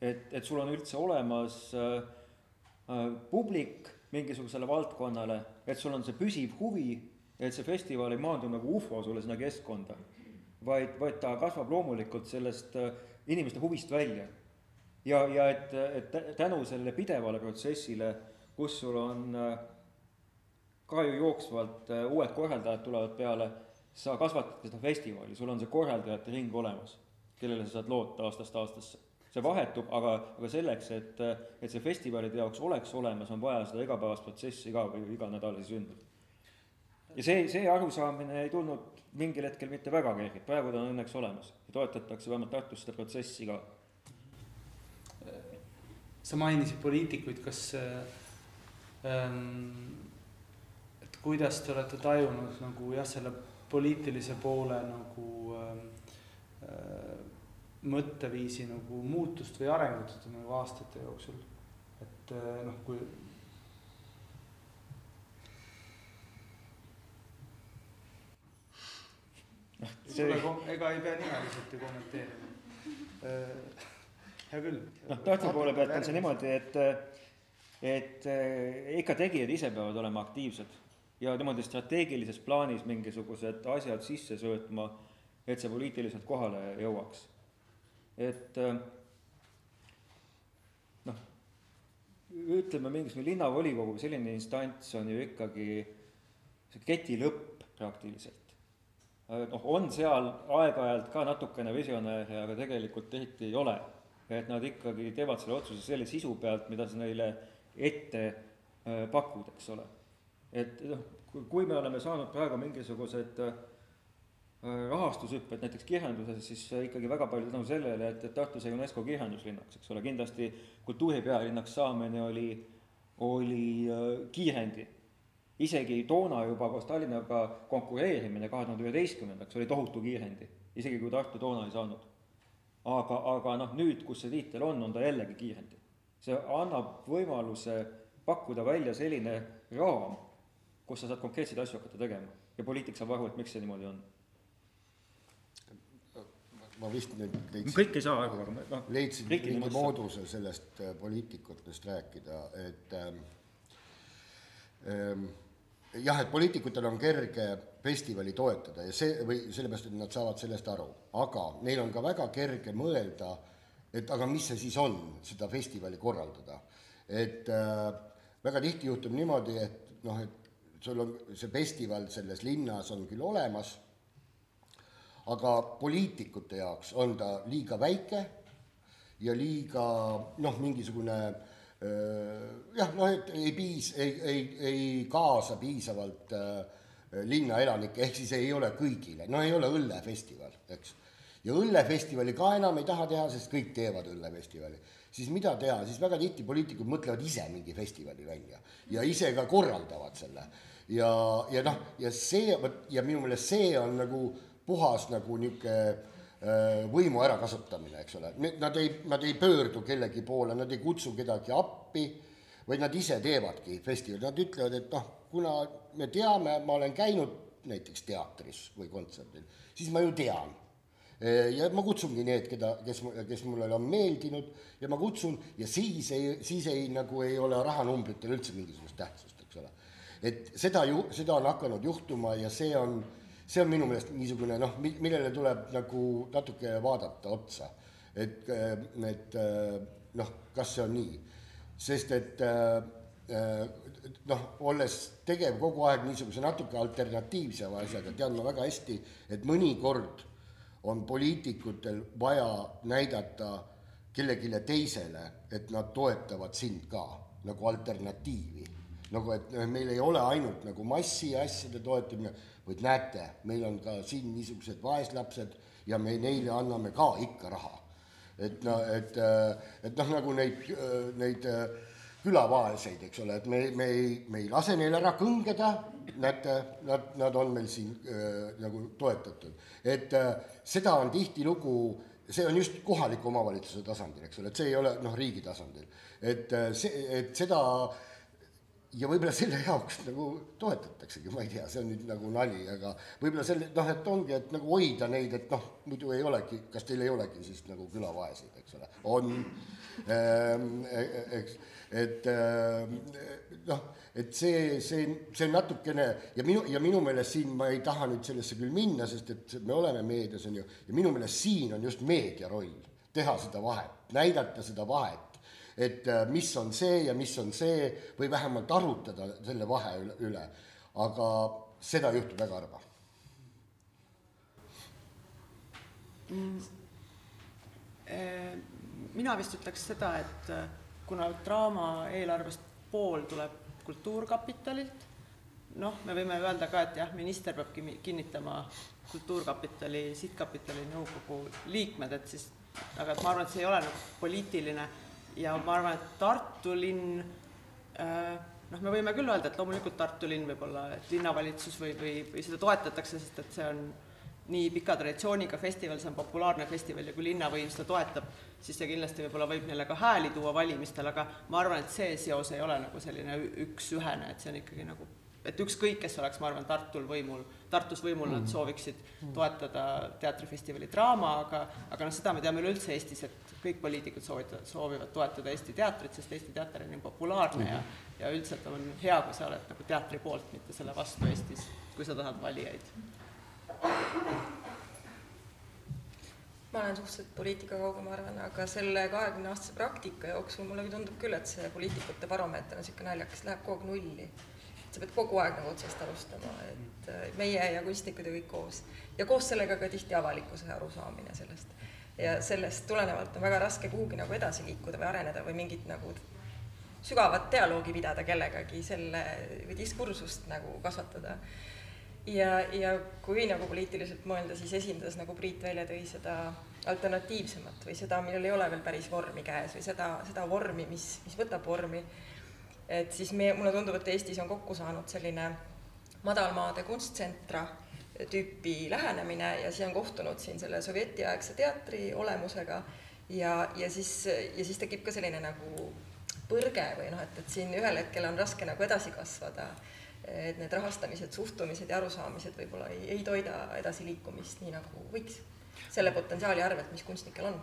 et, et sul on üldse olemas äh, äh, publik mingisugusele valdkonnale, et sul on see püsiv huvi, et see festival ei maandu nagu ufo sulle sinna keskkonda vaid, vaid ta kasvab loomulikult sellest äh, inimeste huvist välja. ja, ja et, et tänu sellele pidevale protsessile, kus sul on äh, ka ju jooksvalt äh, uued korraldajad tulevad peale, sa kasvatad seda festivali, sul on see korraldajate ring olemas, kellele sa saad loota aastast aastasse. See vahetub, aga, aga selleks, et, et see festivalide jaoks oleks olemas, on vaja seda igapäevast protsessi ka või iganädalasi sündmusi. ja see, see arusaamine ei tulnud mingil hetkel mitte väga kerged, praegu ta on õnneks olemas ja toetatakse vähemalt Tartus seda protsessi ka. sa mainisid poliitikuid, kas ähm, et kuidas te olete tajunud nagu jah, selle poliitilise poole nagu ähm, äh, mõtteviisi nagu muutust või arengut nagu aastate jooksul, et äh, noh, kui see. ega ei pea nimeliselt ju kommenteerima. Äh, hea küll. noh, Tartu poole pealt on see niimoodi, et, et äh, ikka tegijad ise peavad olema aktiivsed ja niimoodi strateegilises plaanis mingisugused asjad sisse söötma, et see poliitiliselt kohale jõuaks. Et äh, noh, ütleme, mingisugune linnavolikogu või selline instants on ju ikkagi see keti lõpp praktiliselt. noh, on seal aeg-ajalt ka natukene visionääre, aga tegelikult tihti ei ole. et nad ikkagi teevad selle otsuse selle sisu pealt, mida sa neile ette äh, pakud, eks ole. et noh, kui me oleme saanud praegu mingisugused äh, rahastushüpped näiteks kirjanduses, siis ikkagi väga palju tänu sellele, et, et Tartu sai UNESCO kirjanduslinnaks, eks ole, kindlasti kultuuripealinnaks saamine oli, oli äh, kiirendi. isegi toona juba koos Tallinnaga konkureerimine kahe tuhande üheteistkümnendaks oli tohutu kiirendi, isegi kui Tartu toona ei saanud. aga, aga noh, nüüd, kus see tiitel on, on ta jällegi kiirendi. see annab võimaluse pakkuda välja selline raam, kus sa saad konkreetseid asju hakata tegema ja poliitik saab aru, et miks see niimoodi on ma vist nüüd leidsin. kõik ei saa aru, aga noh. leidsin mingi mooduse sellest äh, poliitikutest rääkida, et ähm, ähm, jah, et poliitikutel on kerge festivali toetada ja see või sellepärast, et nad saavad sellest aru, aga neil on ka väga kerge mõelda, et aga mis see siis on, seda festivali korraldada. et äh, väga tihti juhtub niimoodi, et noh, et sul on see festival selles linnas on küll olemas aga poliitikute jaoks on ta liiga väike ja liiga noh, mingisugune jah, noh, et ei piis-, ei, ei, ei kaasa piisavalt linnaelanikke, ehk siis ei ole kõigile, no ei ole õllefestival, eks. ja õllefestivali ka enam ei taha teha, sest kõik teevad õllefestivali. siis mida teha, siis väga tihti poliitikud mõtlevad ise mingi festivali välja ja ise ka korraldavad selle. ja, ja noh, ja see, vot ja minu meelest see on nagu puhas nagu niisugune äh, võimu ärakasutamine, eks ole, nad ei, nad ei pöördu kellegi poole, nad ei kutsu kedagi appi, vaid nad ise teevadki festivali, nad ütlevad, et noh, kuna me teame, ma olen käinud näiteks teatris või kontserdil, siis ma ju tean. Äh, ja ma kutsungi need, keda, kes, kes mulle on meeldinud ja ma kutsun ja siis ei, siis ei, nagu ei ole rahanumbritel üldse mingisugust tähtsust, eks ole. et seda ju, seda on hakanud juhtuma ja see on see on minu meelest niisugune noh, millele tuleb nagu natuke vaadata otsa. et, et noh, kas see on nii, sest et noh, olles tegev kogu aeg niisuguse natuke alternatiivse asjaga, tean ma väga hästi, et mõnikord on poliitikutel vaja näidata kellelegi teisele, et nad toetavad sind ka nagu alternatiivi. nagu et meil ei ole ainult nagu massi asjade toetamine, vaid näete, meil on ka siin niisugused vaeslapsed ja me neile anname ka ikka raha. et no, et, et noh, nagu neid, neid külavaeseid, eks ole, et me, me ei, me ei lase neil ära kõngeda, näete, nad, nad on meil siin äh, nagu toetatud. et äh, seda on tihtilugu, see on just kohaliku omavalitsuse tasandil, eks ole, et see ei ole noh, riigi tasandil. et see, et seda äh, ja võib-olla selle jaoks nagu toetataksegi, ma ei tea, see on nüüd nagu nali, aga võib-olla selle noh, et ongi, et nagu hoida neid, et noh, muidu ei olegi, kas teil ei olegi siis nagu külavaeseid, eks ole, on ähm,. eks, et ähm, noh, et see, see, see natukene ja minu ja minu meelest siin ma ei taha nüüd sellesse küll minna, sest et me oleme meedias on ju, ja minu meelest siin on just meedia roll teha seda vahet, näidata seda vahet et äh, mis on see ja mis on see või vähemalt arutada selle vahe üle, aga seda juhtub väga harva mm.. mina vist ütleks seda, et äh, kuna draama eelarvest pool tuleb Kultuurkapitalilt, noh, me võime öelda ka, et jah, minister peab kinnitama Kultuurkapitali, Sihtkapitali nõukogu liikmed, et siis, aga et ma arvan, et see ei ole nagu poliitiline ja ma arvan, et Tartu linn äh, noh, me võime küll öelda, et loomulikult Tartu linn võib-olla, et linnavalitsus või, või, või seda toetatakse, sest et see on nii pika traditsiooniga festival, see on populaarne festival ja kui linnavõim seda toetab, siis see kindlasti võib-olla võib neile ka hääli tuua valimistel, aga ma arvan, et see seos ei ole nagu selline üks-ühene, et see on ikkagi nagu et ükskõik, kes oleks, ma arvan, Tartul võimul, Tartus võimul, nad mm. sooviksid toetada teatrifestivali draama, aga aga noh, seda me teame üleüldse Eestis, et kõik poliitikud soovivad, soovivad toetada Eesti teatrit, sest Eesti teater on nii populaarne ja ja üldiselt on hea, kui sa oled nagu teatri poolt, mitte selle vastu Eestis, kui sa tahad valijaid. ma olen suhteliselt poliitika kauge, ma arvan, aga selle kahekümne aastase praktika jooksul mulle tundub küll, et see poliitikute baromeeter on niisugune naljakas, läheb kogu aeg nulli. Sa pead kogu aeg nagu otsast alustama, et äh, meie ja kunstnikud ja kõik koos. ja koos sellega ka tihti avalikkuse arusaamine sellest. ja sellest tulenevalt on väga raske kuhugi nagu edasi liikuda või areneda või mingit nagu sügavat dialoogi pidada kellegagi selle või diskursust nagu kasvatada ja, ja kui nagu poliitiliselt mõelda, siis esindas, nagu Priit välja tõi, seda alternatiivsemat või seda, millel ei ole veel päris vormi käes või seda, seda vormi, mis, mis võtab vormi. Et siis me, mulle tundub, et Eestis on kokku saanud selline madalmaade kunstsentra tüüpi lähenemine ja siia on kohtunud siin selle sovjetiaegse teatri olemusega. Ja, ja siis, ja siis tekib ka selline nagu põrge või noh, et, et siin ühel hetkel on raske nagu edasi kasvada. Et need rahastamised, suhtumised ja arusaamised võib-olla ei, ei toida edasiliikumist nii, nagu võiks, selle potentsiaali arvelt, mis kunstnikel on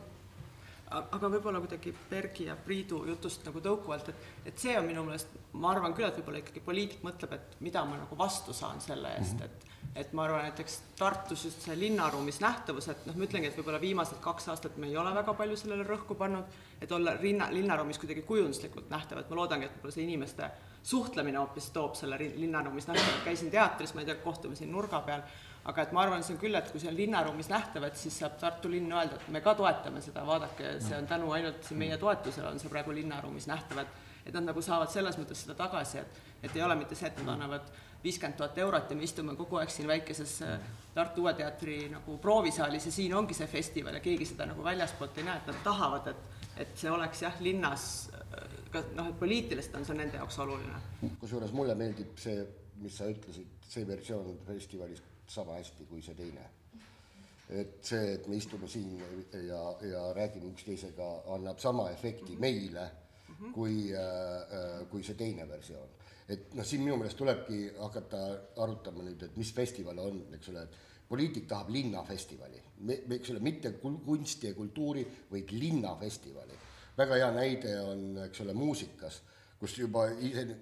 aga võib-olla kuidagi Bergi ja Priidu jutust nagu tõukuvalt, et, et see on minu meelest, ma arvan küll, et võib-olla ikkagi poliitik mõtleb, et mida ma nagu vastu saan selle eest, mhm. et et ma arvan, näiteks Tartus just see linnaruumis nähtavus, et noh, ma ütlengi, et võib-olla viimased kaks aastat me ei ole väga palju sellele rõhku pannud, et olla linna, linnaruumis kuidagi kujunduslikult nähtav, et ma loodangi, et võib-olla see inimeste suhtlemine hoopis toob selle linnaruumis nähtavalt, käisin teatris, ma ei tea, kohtume siin nurga peal, aga et ma arvan, see on küll, et kui see on linnaruumis nähtav, et siis saab Tartu linn öelda, et me ka toetame seda, vaadake, see on tänu ainult meie toetusele on see praegu linnaruumis nähtav, et et nad nagu saavad selles mõttes seda tagasi, et, et ei ole mitte see, et nad annavad viiskümmend tuhat eurot ja me istume kogu aeg siin väikeses äh, Tartu Uue Teatri nagu proovisaalis ja siin ongi see festival ja keegi seda nagu väljaspoolt ei näe, et nad tahavad, et, et see oleks jah, linnas ka noh, et poliitiliselt on see nende jaoks oluline. kusjuures mulle meeldib see, mis sa ütlesid, see versioon festivalist sama hästi kui see teine. et see, et me istume siin ja, ja räägime üksteisega, annab sama efekti meile kui äh,, kui see teine versioon. et noh, siin minu meelest tulebki hakata arutama nüüd, et mis festival on, eks ole, et poliitik tahab linnafestivali, eks ole, mitte kunsti ja kultuuri, vaid linnafestivali väga hea näide on, eks ole, muusikas, kus juba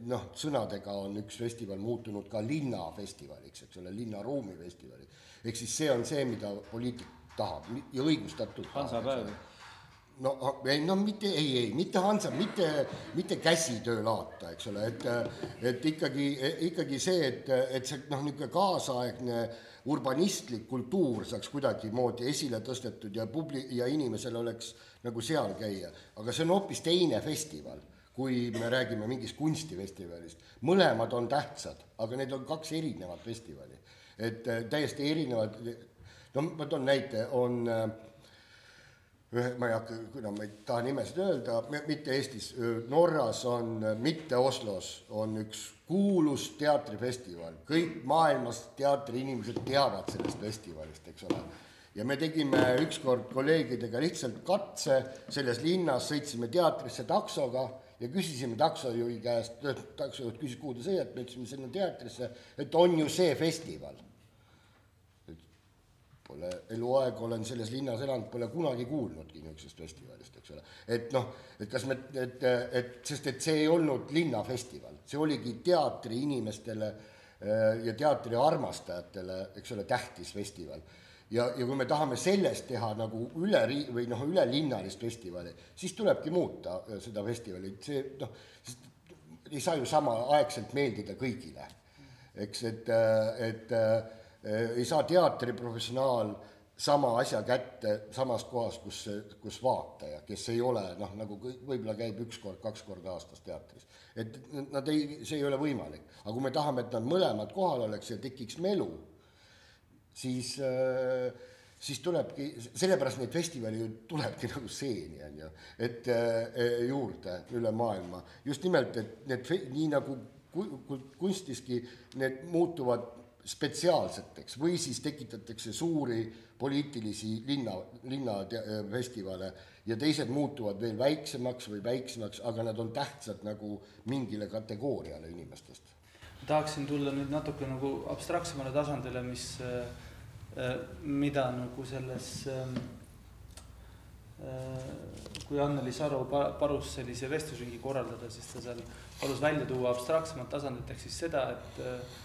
noh, sõnadega on üks festival muutunud ka linnafestivaliks, eks ole, linnaruumi festivaliks. ehk siis see on see, mida poliitik tahab ja õigustatult. Hansapäev no ei, no mitte, ei, ei, mitte Hansa, mitte, mitte käsitöölaata, eks ole, et, et ikkagi, ikkagi see, et, et see noh, niisugune kaasaegne urbanistlik kultuur saaks kuidagimoodi esile tõstetud ja publi- ja inimesel oleks nagu seal käia, aga see on hoopis teine festival, kui me räägime mingist kunstifestivalist. mõlemad on tähtsad, aga need on kaks erinevat festivali, et äh, täiesti erinevad, no ma toon näite, on äh, ühe, ma ei hakka, kuna ma ei taha nimesid öelda, mitte Eestis, Norras on, mitte Oslos, on üks kuulus teatrifestival, kõik maailmas teatriinimesed teavad sellest festivalist, eks ole. ja me tegime ükskord kolleegidega lihtsalt katse selles linnas, sõitsime teatrisse taksoga ja küsisime taksojuhi käest, taksojuht küsis, kuhu te sõidate, me ütlesime sinna teatrisse, et on ju see festival Pole eluaeg olen selles linnas elanud, pole kunagi kuulnudki niisugusest festivalist, eks ole. et noh, et kas me, et, et sest et see ei olnud linnafestival, see oligi teatriinimestele äh, ja teatri armastajatele, eks ole, tähtis festival. Ja, ja kui me tahame sellest teha nagu üle ri- või noh, ülelinnalist festivali, siis tulebki muuta äh, seda festivali, see noh, ei saa ju samaaegselt meeldida kõigile. eks, et, äh, et Äh, ei saa teatriprofessionaal sama asja kätte samas kohas, kus, kus vaataja, kes ei ole noh, nagu võib-olla käib üks kord, kaks korda aastas teatris. et nad ei, see ei ole võimalik, aga kui me tahame, et nad mõlemad kohal oleks ja tekiks melu, siis äh, siis tulebki, sellepärast neid festivale ju tulebki nagu seeni, on ju, et äh, juurde üle maailma. just nimelt, et need, nii nagu kunstiski, need muutuvad spetsiaalseteks või siis tekitatakse suuri poliitilisi linna, linnafestivale ja teised muutuvad veel väiksemaks või väiksemaks, aga nad on tähtsad nagu mingile kategooriale inimestest. Tahaksin tulla nüüd natuke nagu abstraktsemale tasandile, mis, äh, mida nagu selles ähm, äh, kui Anneli Saru palus sellise vestlusringi korraldada, siis ta seal palus välja tuua abstraktsemat tasandit, ehk siis seda, et äh,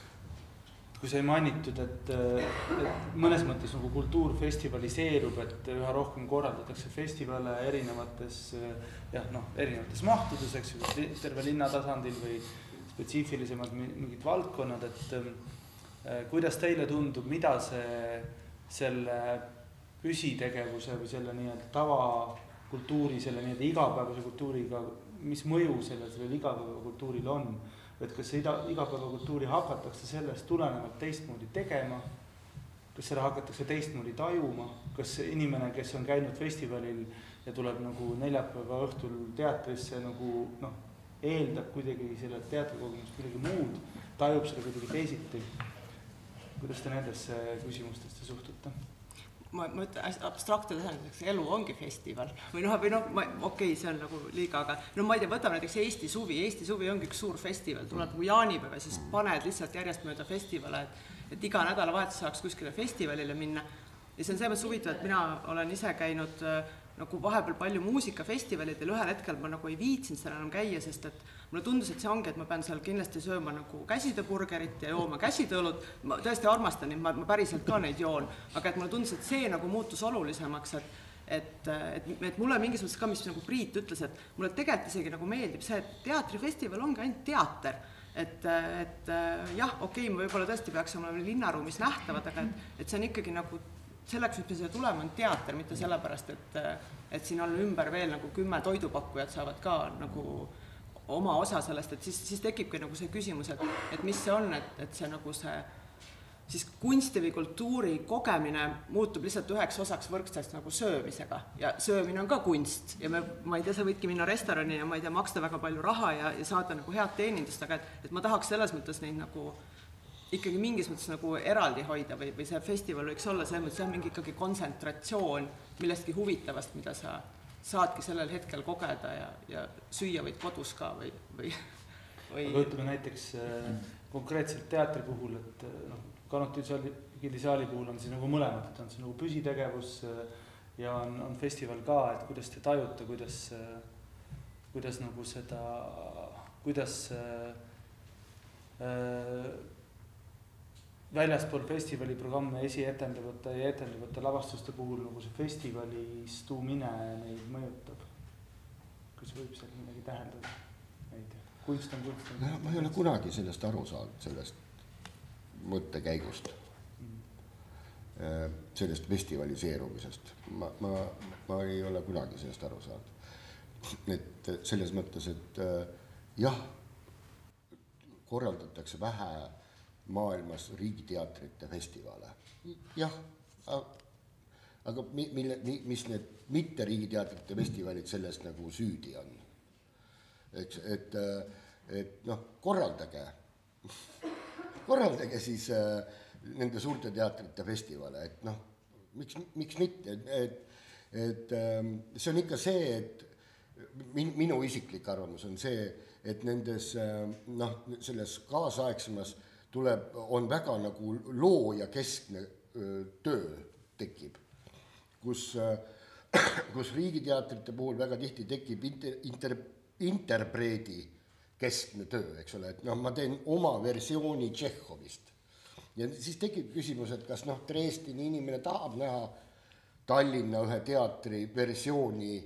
kui sai mainitud, et, et mõnes mõttes nagu kultuur festivaliseerub, et üha rohkem korraldatakse festivale erinevates jah, noh, erinevates mahtudes, eks ju, terve linna tasandil või spetsiifilisemad mingid valdkonnad, et äh, kuidas teile tundub, mida see selle püsitegevuse või selle nii-öelda tavakultuuri, selle nii-öelda igapäevase kultuuriga, mis mõju sellel, sellel igapäevakultuuril on? Et kas ida, igapäevakultuuri hakatakse sellest tulenevalt teistmoodi tegema, kas seda hakatakse teistmoodi tajuma, kas inimene, kes on käinud festivalil ja tuleb nagu neljapäeva õhtul teatrisse nagu noh, eeldab kuidagi sellelt teatrikogemust midagi muud, tajub seda kuidagi teisiti. kuidas te nendesse küsimustesse suhtute? ma, ma ütlen hästi abstraktne tähenduseks, elu ongi festival või noh, või noh, ma okei okay,, see on nagu liiga, aga no ma ei tea, võtame näiteks Eesti suvi, Eesti suvi ongi üks suur festival, tuleb nagu jaanipäev ja siis paned lihtsalt järjest mööda festivale, et et iga nädalavahetus saaks kuskile festivalile minna. ja see on selles mõttes huvitav, et mina olen ise käinud äh, nagu vahepeal palju muusikafestivalidel, ühel hetkel ma nagu ei viitsinud seal enam käia, sest et mulle tundus, et see ongi, et ma pean seal kindlasti sööma nagu käsitööburgerit ja jooma käsitööõlut, ma tõesti armastan neid, ma, ma päriselt ka neid joon, aga et mulle tundus, et see nagu muutus olulisemaks, et et, et, et mulle mingis mõttes ka, mis nagu Priit ütles, et mulle tegelikult isegi nagu meeldib see, et teatrifestival ongi ainult teater. Et, et jah, okei okay,, me võib-olla tõesti peaks olema linnaruumis nähtavad, aga et, et see on ikkagi nagu selleks, miks me siia tuleme, on teater, mitte sellepärast, et, et siin on ümber veel nagu kümme toidupakkujat saavad ka nagu oma osa sellest, et siis, siis tekibki nagu see küsimus, et, et mis see on, et, et see nagu see siis kunsti või kultuuri kogemine muutub lihtsalt üheks osaks võrdseks nagu söömisega. Ja söömine on ka kunst. Ja me, ma ei tea, sa võidki minna restorani ja ma ei tea, maksta väga palju raha ja, ja saada nagu head teenindust, aga et, et ma tahaks selles mõttes neid nagu ikkagi mingis mõttes nagu eraldi hoida või, või see festival võiks olla selles mõttes jah, mingi ikkagi kontsentratsioon millestki huvitavast, mida sa saadki sellel hetkel kogeda ja, ja süüa võid kodus ka või, või, või. aga ütleme näiteks äh, konkreetselt teatri puhul, et äh, noh, Kanuti gildisaali puhul on siis nagu mõlemad, et on see nagu püsitegevus äh, ja on, on festival ka, et kuidas te tajute, kuidas äh,, kuidas nagu seda, kuidas äh, äh väljaspool festivali programme esietendavate ja etendavate lavastuste puhul nagu see festivalисtumine neid mõjutab? kas võib seal midagi tähendada? ei tea, kunst on kunst. no ma ei ole kunagi sellest aru saanud, sellest mõttekäigust mm.. sellest festivaliseerumisest, ma, ma, ma ei ole kunagi sellest aru saanud. et selles mõttes, et äh, jah, korraldatakse vähe maailmas riigiteatrite festivale. jah, aga mi-, mille, mi-, mis need mitte riigiteatrite festivalid sellest nagu süüdi on? eks, et, et noh, korraldage korraldage siis äh, nende suurte teatrite festivale, et noh, miks, miks mitte, et, et äh, see on ikka see, et min-, minu isiklik arvamus on see, et nendes äh, noh, selles kaasaegsemas tuleb, on väga nagu loojakeskne töö tekib, kus, kus riigiteatrite puhul väga tihti tekib inter, inter, interpreedi keskne töö, eks ole, et noh, ma teen oma versiooni Tšehhovist. ja siis tekib küsimus, et kas noh, Dresdeni inimene tahab näha Tallinna ühe teatri versiooni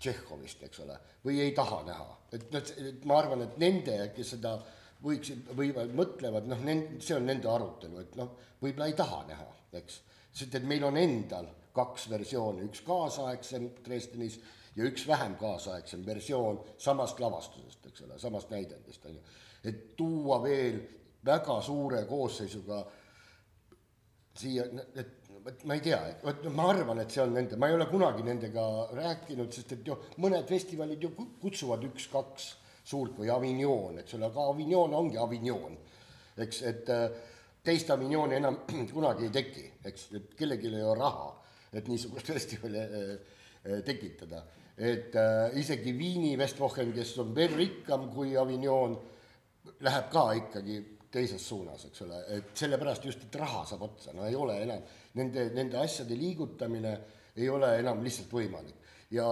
Tšehhovist, eks ole, või ei taha näha, et noh, ma arvan, et nende, kes seda äh, võiksid, võivad, mõtlevad, noh, see on nende arutelu, et noh, võib-olla ei taha näha, eks. sest et meil on endal kaks versiooni, üks kaasaegsem Dresdenis ja üks vähem kaasaegsem versioon samast lavastusest, eks ole, samast näidendist, on ju. et tuua veel väga suure koosseisuga siia, et vot ma ei tea, et vot ma arvan, et see on nende, ma ei ole kunagi nendega rääkinud, sest et ju mõned festivalid ju kutsuvad üks-kaks suurt või Avignon, eks ole, aga Avignon ongi Avignon. eks, et äh, teist Avignoni enam kunagi ei teki, eks, et kellelgi ei ole raha, et niisugust festivali äh, äh, tekitada. et äh, isegi Viini Westwochen, kes on veel rikkam kui Avignon, läheb ka ikkagi teises suunas, eks ole, et sellepärast just, et raha saab otsa, no ei ole enam, nende, nende asjade liigutamine ei ole enam lihtsalt võimalik. ja,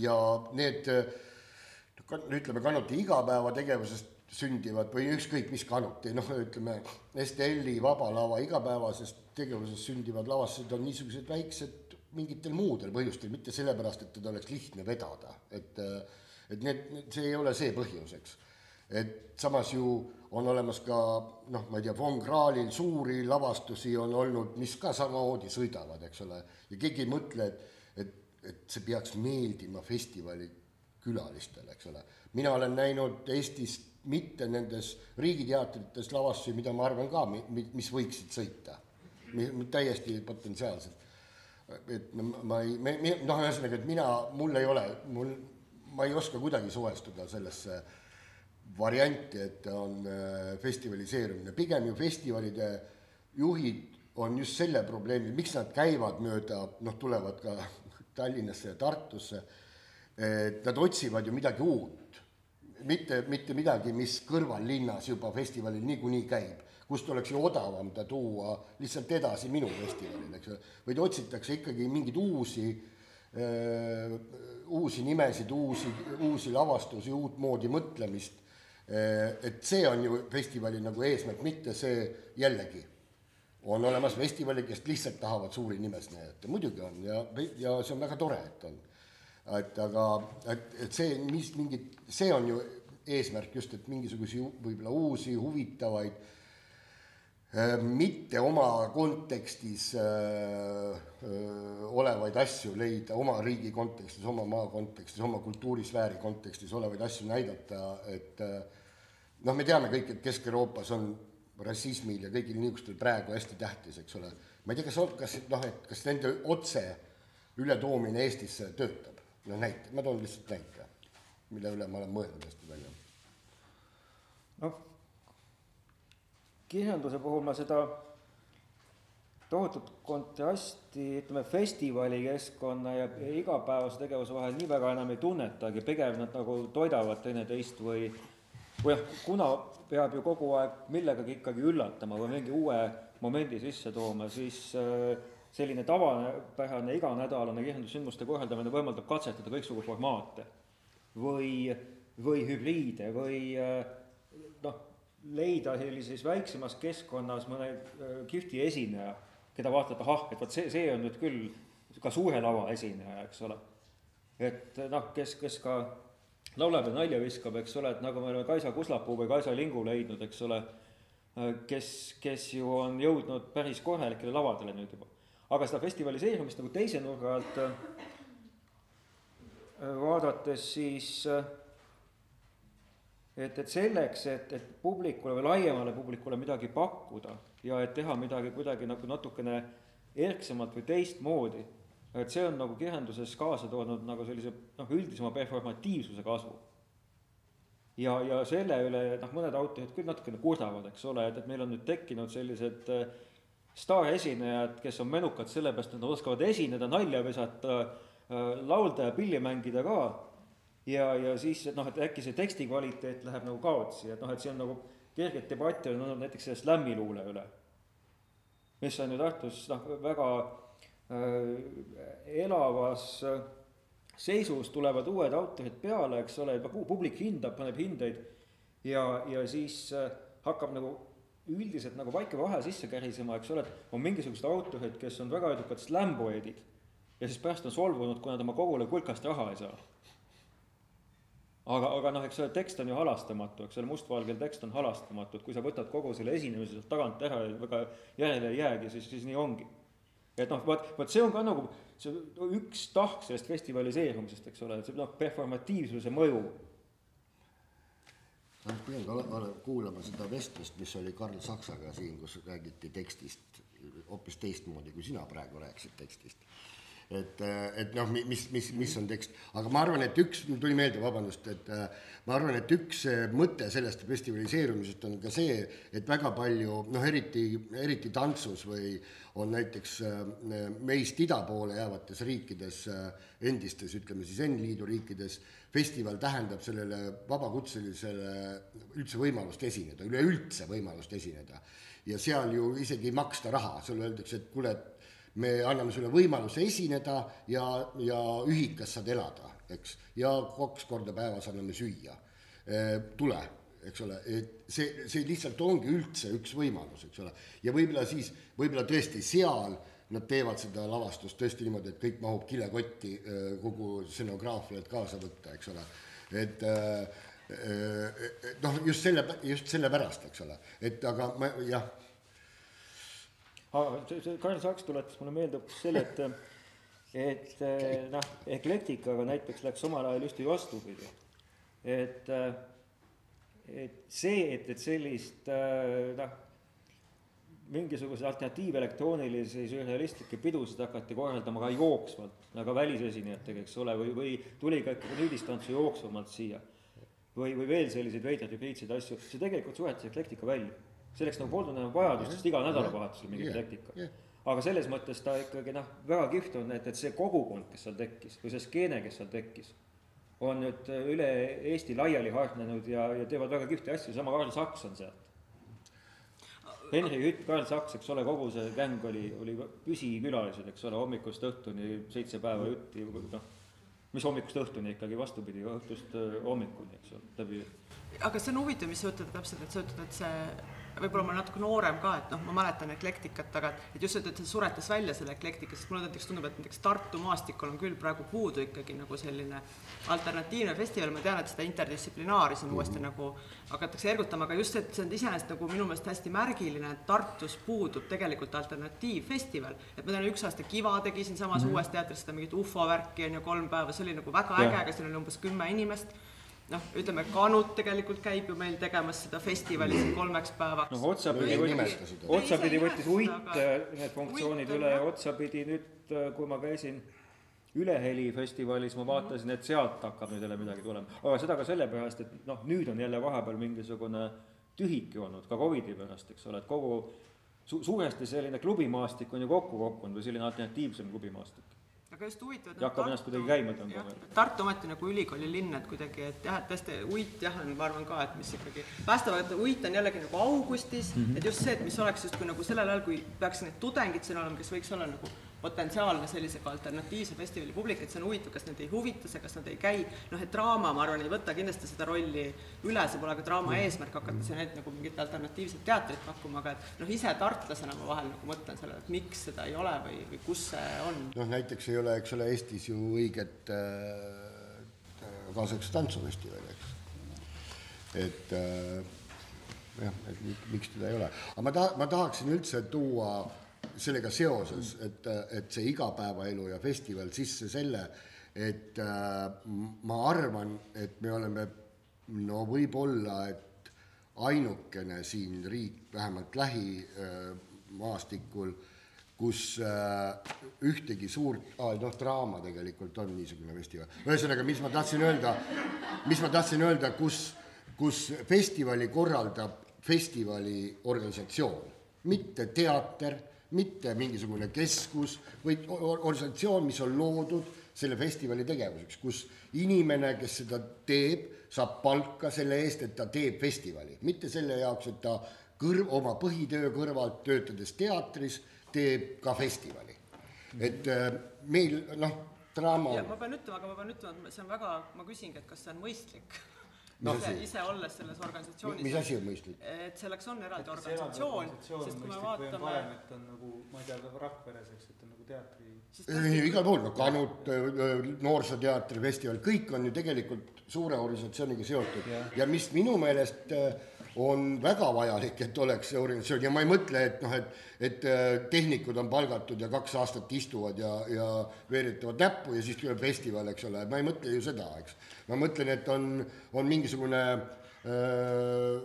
ja need äh, ütleme, Kanuti igapäevategevusest sündivad või ükskõik mis kanuti, noh, ütleme STL-i Vaba Lava igapäevasest tegevusest sündivad lavastused on niisugused väiksed mingitel muudel põhjustel, mitte sellepärast, et teda oleks lihtne vedada, et et need, see ei ole see põhjus, eks. et samas ju on olemas ka noh, ma ei tea, Von Kraalil suuri lavastusi on olnud, mis ka samamoodi sõidavad, eks ole, ja keegi ei mõtle, et, et, et see peaks meeldima festivali külalistele, eks ole. mina olen näinud Eestis mitte nendes riigiteatrites lavastusi, mida ma arvan ka, mis võiksid sõita, täiesti potentsiaalselt. et ma ei, noh, ühesõnaga, et mina, mul ei ole, mul, ma ei oska kuidagi suhestuda sellesse varianti, et on äh, festivaliseerumine, pigem ju festivalide juhid on just selle probleemi, miks nad käivad mööda, noh, tulevad ka Tallinnasse ja Tartusse, nad otsivad ju midagi uut. Mitte, mitte midagi, mis kõrvallinnas juba festivalil niikuinii käib, kust oleks ju odavam ta tuua lihtsalt edasi minu festivalile, eks ole, vaid otsitakse ikkagi mingeid uusi äh,, uusi nimesid, uusi, uusi lavastusi, uutmoodi mõtlemist. Äh,. et see on ju festivali nagu eesmärk, mitte see jällegi. On olemas festivali, kes lihtsalt tahavad suuri nimesid näidata, muidugi on ja, ja see on väga tore, et on et aga, et, et see, mis mingid, see on ju eesmärk just, et mingisuguseid võib-olla uusi huvitavaid äh, mitte oma kontekstis äh, äh, olevaid asju leida, oma riigi kontekstis, oma maa kontekstis, oma kultuurisfääri kontekstis olevaid asju näidata, et noh, me teame kõik, et Kesk-Euroopas on rassismil ja kõigil niisugustel praegu hästi tähtis, eks ole. ma ei tea, kas, kas noh, et kas nende otse ületoomine Eestisse töötab no näite, ma toon lihtsalt näite, mille üle ma olen mõelnud hästi palju. noh, kirjanduse puhul ma seda tohutut kontrasti, ütleme, festivalikeskkonna ja, igapäevase tegevuse vahel nii väga enam ei tunnetagi, pigem nad nagu toidavad teineteist või või noh, kuna peab ju kogu aeg millegagi ikkagi üllatama või mingi uue momendi sisse tooma, siis äh, selline tavapärane iganädalane kirjandussündmuste korraldamine võimaldab katsetada kõiksugu formaate või, või hübriide või noh, leida sellises väiksemas keskkonnas mõne äh, kihvti esineja, keda vaatad, ahah, et vot see, see on nüüd küll ka suure lava esineja, eks ole. et noh, kes, kes ka laulab ja nalja viskab, eks ole, et nagu me oleme Kaisa Kuslapuu või Kaisa Lingu leidnud, eks ole, äh, kes, kes ju on jõudnud päris korralikele lavadele nüüd juba aga seda festivaliseerumist nagu teise nurga alt äh, vaadates, siis äh, et, et selleks, et, et publikule või laiemale publikule midagi pakkuda ja et teha midagi kuidagi nagu natukene erksamalt või teistmoodi, et see on nagu kirjanduses kaasa toonud nagu sellise noh, üldisema performatiivsuse kasvu. ja, ja selle üle noh, mõned autorid küll natukene kurdavad, eks ole, et, et meil on nüüd tekkinud sellised äh, staaresinejad, kes on menukad sellepärast, et nad oskavad esineda, nalja visata, äh, laulda ja pilli mängida ka. ja, ja siis, et noh, et äkki see teksti kvaliteet läheb nagu kaotsi, et noh, et see on nagu kerget debatti on olnud näiteks selle slämmiluule üle. mis on ju Tartus noh, väga äh, elavas äh, seisus tulevad uued autorid peale, eks ole, publik hindab, paneb hindeid ja, ja siis äh, hakkab nagu üldiselt nagu väike vahe sisse kärisema, eks ole, et on mingisugused autorid, kes on väga edukad slam-poeedid ja siis pärast on solvunud, kui nad oma kogule kulkast raha ei saa. aga, aga noh, eks see tekst on ju halastamatu, eks ole, mustvalgel tekst on halastamatu, et kui sa võtad kogu selle esinemise sealt tagant ära ja väga järele ei jäägi, siis, siis nii ongi. et noh, vot, vot see on ka nagu see üks tahk sellest festivaliseerumisest, eks ole, et see noh, performatiivsuse mõju ma pidin ka kuulama seda vestlust, mis oli Karl Saksaga siin, kus räägiti tekstist hoopis teistmoodi, kui sina praegu rääkisid tekstist et, et noh, mis, mis, mis on tekst, aga ma arvan, et üks, mul tuli meelde, vabandust, et ma arvan, et üks mõte sellest festivaliseerumisest on ka see, et väga palju noh, eriti, eriti tantsus või on näiteks meist ida poole jäävates riikides, endistes, ütleme siis N-liidu riikides, festival tähendab sellele vabakutselisele üldse võimalust esineda, üleüldse võimalust esineda. ja seal ju isegi ei maksta raha, sulle öeldakse, et kuule, et me anname sulle võimaluse esineda ja, ja ühikas saad elada, eks, ja kaks korda päevas anname süüa. tule, eks ole, et see, see lihtsalt ongi üldse üks võimalus, eks ole. ja võib-olla siis, võib-olla tõesti seal nad teevad seda lavastust tõesti niimoodi, et kõik mahub kilekotti kogu scenograafiat kaasa võtta, eks ole. et noh, just selle, just sellepärast, eks ole, et aga ma jah. Aga see, see Karl Saks tuletas mulle meelde hoopis selle, et et okay. noh, eklektikaga näiteks läks omal ajal just vastupidi. et, et see, et, et sellist noh mingisuguseid alternatiivelektroonilisi sürrealistlikke pidusid hakati korraldama ka jooksvalt, nagu välisesinejatega, eks ole, või, või tuli ka nüüdistantsu jooksvamalt siia. või, või veel selliseid veidraid hübriidseid asju, see tegelikult suretas eklektika välja. Selleks nagu polnud enam vajadust, sest iga nädalavahetusel mingi eklektika. aga selles mõttes ta ikkagi noh, väga kihvt on, et, et see kogukond, kes seal tekkis või see skeene, kes seal tekkis, on nüüd üle Eesti laiali hargnenud ja, ja teevad väga kihvti asju, sama Karl Saks on sealt. Henri Hütt, Karl Saks, eks ole, kogu see gäng oli, oli püsikülalised, eks ole, hommikust õhtuni seitse päeva jutti, noh, mis hommikust õhtuni ikkagi, vastupidi, õhtust äh, hommikuni, eks ole, läbi. aga see on huvitav, mis sa ütled täpselt, et sa ütled, et see võib-olla ma olen natuke noorem ka, et noh, ma mäletan eklektikat, aga et just, et see suretas välja selle eklektika, sest mulle näiteks tundub, et näiteks Tartu maastikul on küll praegu puudu ikkagi nagu selline alternatiivne festival, ma tean, et seda interdistsiplinaari siin mm -hmm. uuesti nagu hakatakse ergutama, aga just see, et see on iseenesest nagu minu meelest hästi märgiline, et Tartus puudub tegelikult alternatiivfestival. et ma tean, üks aasta Kiva tegi siinsamas mm -hmm. uues teatris seda mingit ufo värki on ju kolm päeva, see oli nagu väga äge, aga seal oli umbes kümme inimest noh, ütleme Kanut tegelikult käib ju meil tegemas seda festivali siin kolmeks päevaks. noh, otsapidi võttis, otsapidi võttis Uit need funktsioonid uit üle, otsapidi nüüd, äh, kui ma käisin Üleheli festivalis, ma vaatasin, et sealt hakkab nüüd jälle midagi tulema, aga seda ka sellepärast, et noh, nüüd on jälle vahepeal mingisugune tühike olnud ka Covidi pärast, eks ole, et kogu su-, suuresti selline klubimaastik on ju kokku kukkunud või selline alternatiivsem klubimaastik aga just huvitav. ja hakkab ennast kuidagi käima tõmbama. Tartu ometi nagu ülikooli linn, et kuidagi, et jah, et tõesti uit jah, on, ma arvan ka, et mis ikkagi päästavad, et uit on jällegi nagu augustis mm, -hmm. et just see, et mis oleks justkui nagu sellel ajal, kui peaks need tudengid siin olema, kes võiks olla nagu potentsiaalne sellisega alternatiivse festivali publik, et see on huvitav, kas neid ei huvita see, kas nad ei käi, noh, et draama, ma arvan, ei võta kindlasti seda rolli üle, see pole ka draama eesmärk hakata siin ainult nagu mingit alternatiivset teatrit pakkuma, aga et noh, ise tartlasena ma vahel nagu mõtlen sellele, et miks seda ei ole või, või kus see on. noh, näiteks ei ole, eks ole, Eestis ju õiget äh, kaasaegse tantsufestivali, eks. et äh, jah, et miks teda ei ole, aga ma taha, ma tahaksin üldse tuua sellega seoses, et, et see igapäevaelu ja festival sisse selle, et äh, ma arvan, et me oleme no võib-olla, et ainukene siin riik, vähemalt lähimaastikul äh,, kus äh, ühtegi suurt ah,, noh, draama tegelikult on niisugune festival. ühesõnaga, mis ma tahtsin öelda, mis ma tahtsin öelda, kus, kus festivali korraldab festivali organisatsioon, mitte teater mitte mingisugune keskus, vaid organisatsioon, mis on loodud selle festivali tegevuseks, kus inimene, kes seda teeb, saab palka selle eest, et ta teeb festivali, mitte selle jaoks, et ta kõrv, oma põhitöö kõrvalt töötades teatris teeb ka festivali. et äh, meil noh, draama. ma pean ütlema, aga ma pean ütlema, et see on väga, ma küsingi, et kas see on mõistlik noh, ise olles selles organisatsioonis. mis asi on mõistlik? et selleks on eraldi organisatsioon, sest kui me vaatame. parem, et on nagu, ma ei tea, Rakveres, eks, et on nagu teatri. igal pool, no Kanut, Noorsooteatri festival, kõik on ju tegelikult suure organisatsiooniga seotud ja, ja mis minu meelest äh, on väga vajalik, et oleks see organisatsioon ja ma ei mõtle, et noh, et, et äh, tehnikud on palgatud ja kaks aastat istuvad ja, ja veeretavad näppu ja siis tuleb festival, eks ole, ma ei mõtle ju seda, eks. ma mõtlen, et on, on mingisugune äh,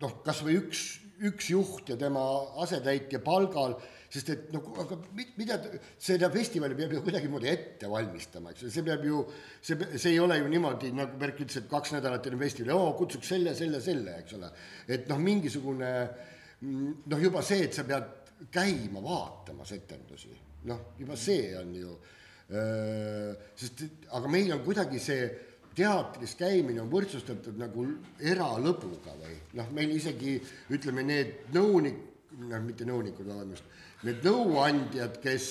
noh, kasvõi üks, üks juht ja tema asetäitja palgal sest et noh, aga mida, seda festivali peab ju kuidagimoodi ette valmistama, eks ju, see peab ju, see, see ei ole ju niimoodi, nagu Berk ütles, et kaks nädalat enne festivali, oo, kutsuks selle, selle, selle, eks ole. et noh, mingisugune noh, juba see, et sa pead käima vaatamas etendusi, noh, juba see on ju, sest aga meil on kuidagi see teatris käimine on võrdsustatud nagu eralõbuga või noh, meil isegi ütleme, need nõunik, noh, mitte nõunikud, vabandust need nõuandjad, kes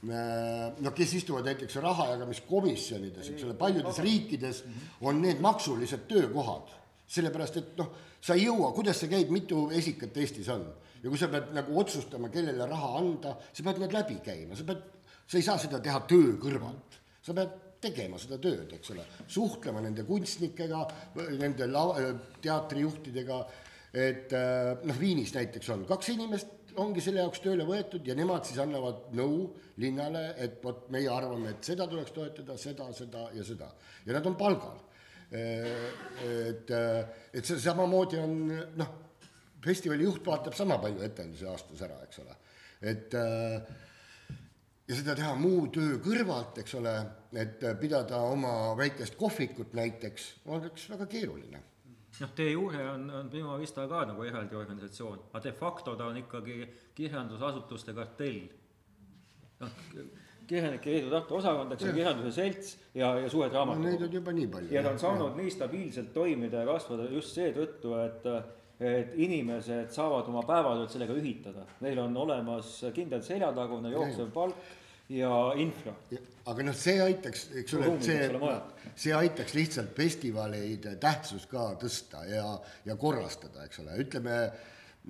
noh, kes istuvad näiteks rahajagamiskomisjonides, eks ole, paljudes riikides on need maksulised töökohad. Sellepärast et noh, sa ei jõua, kuidas see käib, mitu esikat Eestis on. Ja kui sa pead nagu otsustama, kellele raha anda, sa pead need läbi käima, sa pead, sa ei saa seda teha töö kõrvalt, sa pead tegema seda tööd, eks ole, suhtlema nende kunstnikega, nende lava, teatrijuhtidega, et äh, noh, Viinis näiteks on kaks inimest, ongi selle jaoks tööle võetud ja nemad siis annavad nõu linnale, et vot meie arvame, et seda tuleks toetada, seda, seda ja seda. ja nad on palgal. et, et see samamoodi on noh, festivali juht vaatab sama palju etendusi aastas ära, eks ole, et ja seda teha muu töö kõrvalt, eks ole, et pidada oma väikest kohvikut näiteks, oleks väga keeruline noh, de jure on, on Prima Vista ka nagu eraldi organisatsioon, aga de facto ta on ikkagi kirjandusasutuste kartell. noh, kirjanike liidu Tartu osakond, eks ole, kirjanduse selts ja, ja suured no raamatukogud neid on juba nii palju. ja ta on saanud nii stabiilselt toimida ja kasvada just seetõttu, et et inimesed saavad oma päevatööd sellega ühitada, neil on olemas kindel seljatagune jooksev palk ja infra. aga noh, see aitaks, eks ole, see see aitaks lihtsalt festivalide tähtsust ka tõsta ja, ja korrastada, eks ole, ütleme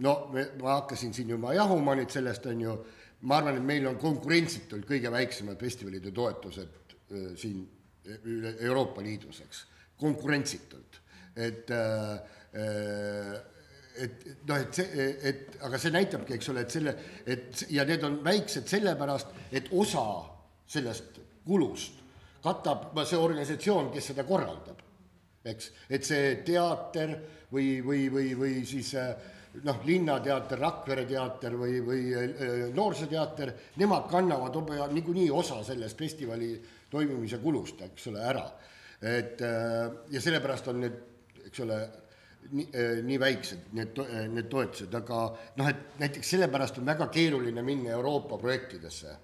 no me, ma hakkasin siin juba jahuma nüüd sellest, on ju, ma arvan, et meil on konkurentsitult kõige väiksemad festivalide toetused öö, siin üle Euroopa Liidus, eks, konkurentsitult, et äh, et noh, et see, et aga see näitabki, eks ole, et selle, et ja need on väiksed sellepärast, et osa sellest kulust katab see organisatsioon, kes seda korraldab. eks, et see teater või, või, või, või siis äh, noh, Linnateater, Rakvere teater või, või äh, Noorsooteater, nemad kannavad niikuinii osa sellest festivali toimumise kulust, eks ole, ära. et äh, ja sellepärast on need, eks ole, nii, nii väiksed need, need toetused, aga noh, et näiteks sellepärast on väga keeruline minna Euroopa projektidesse.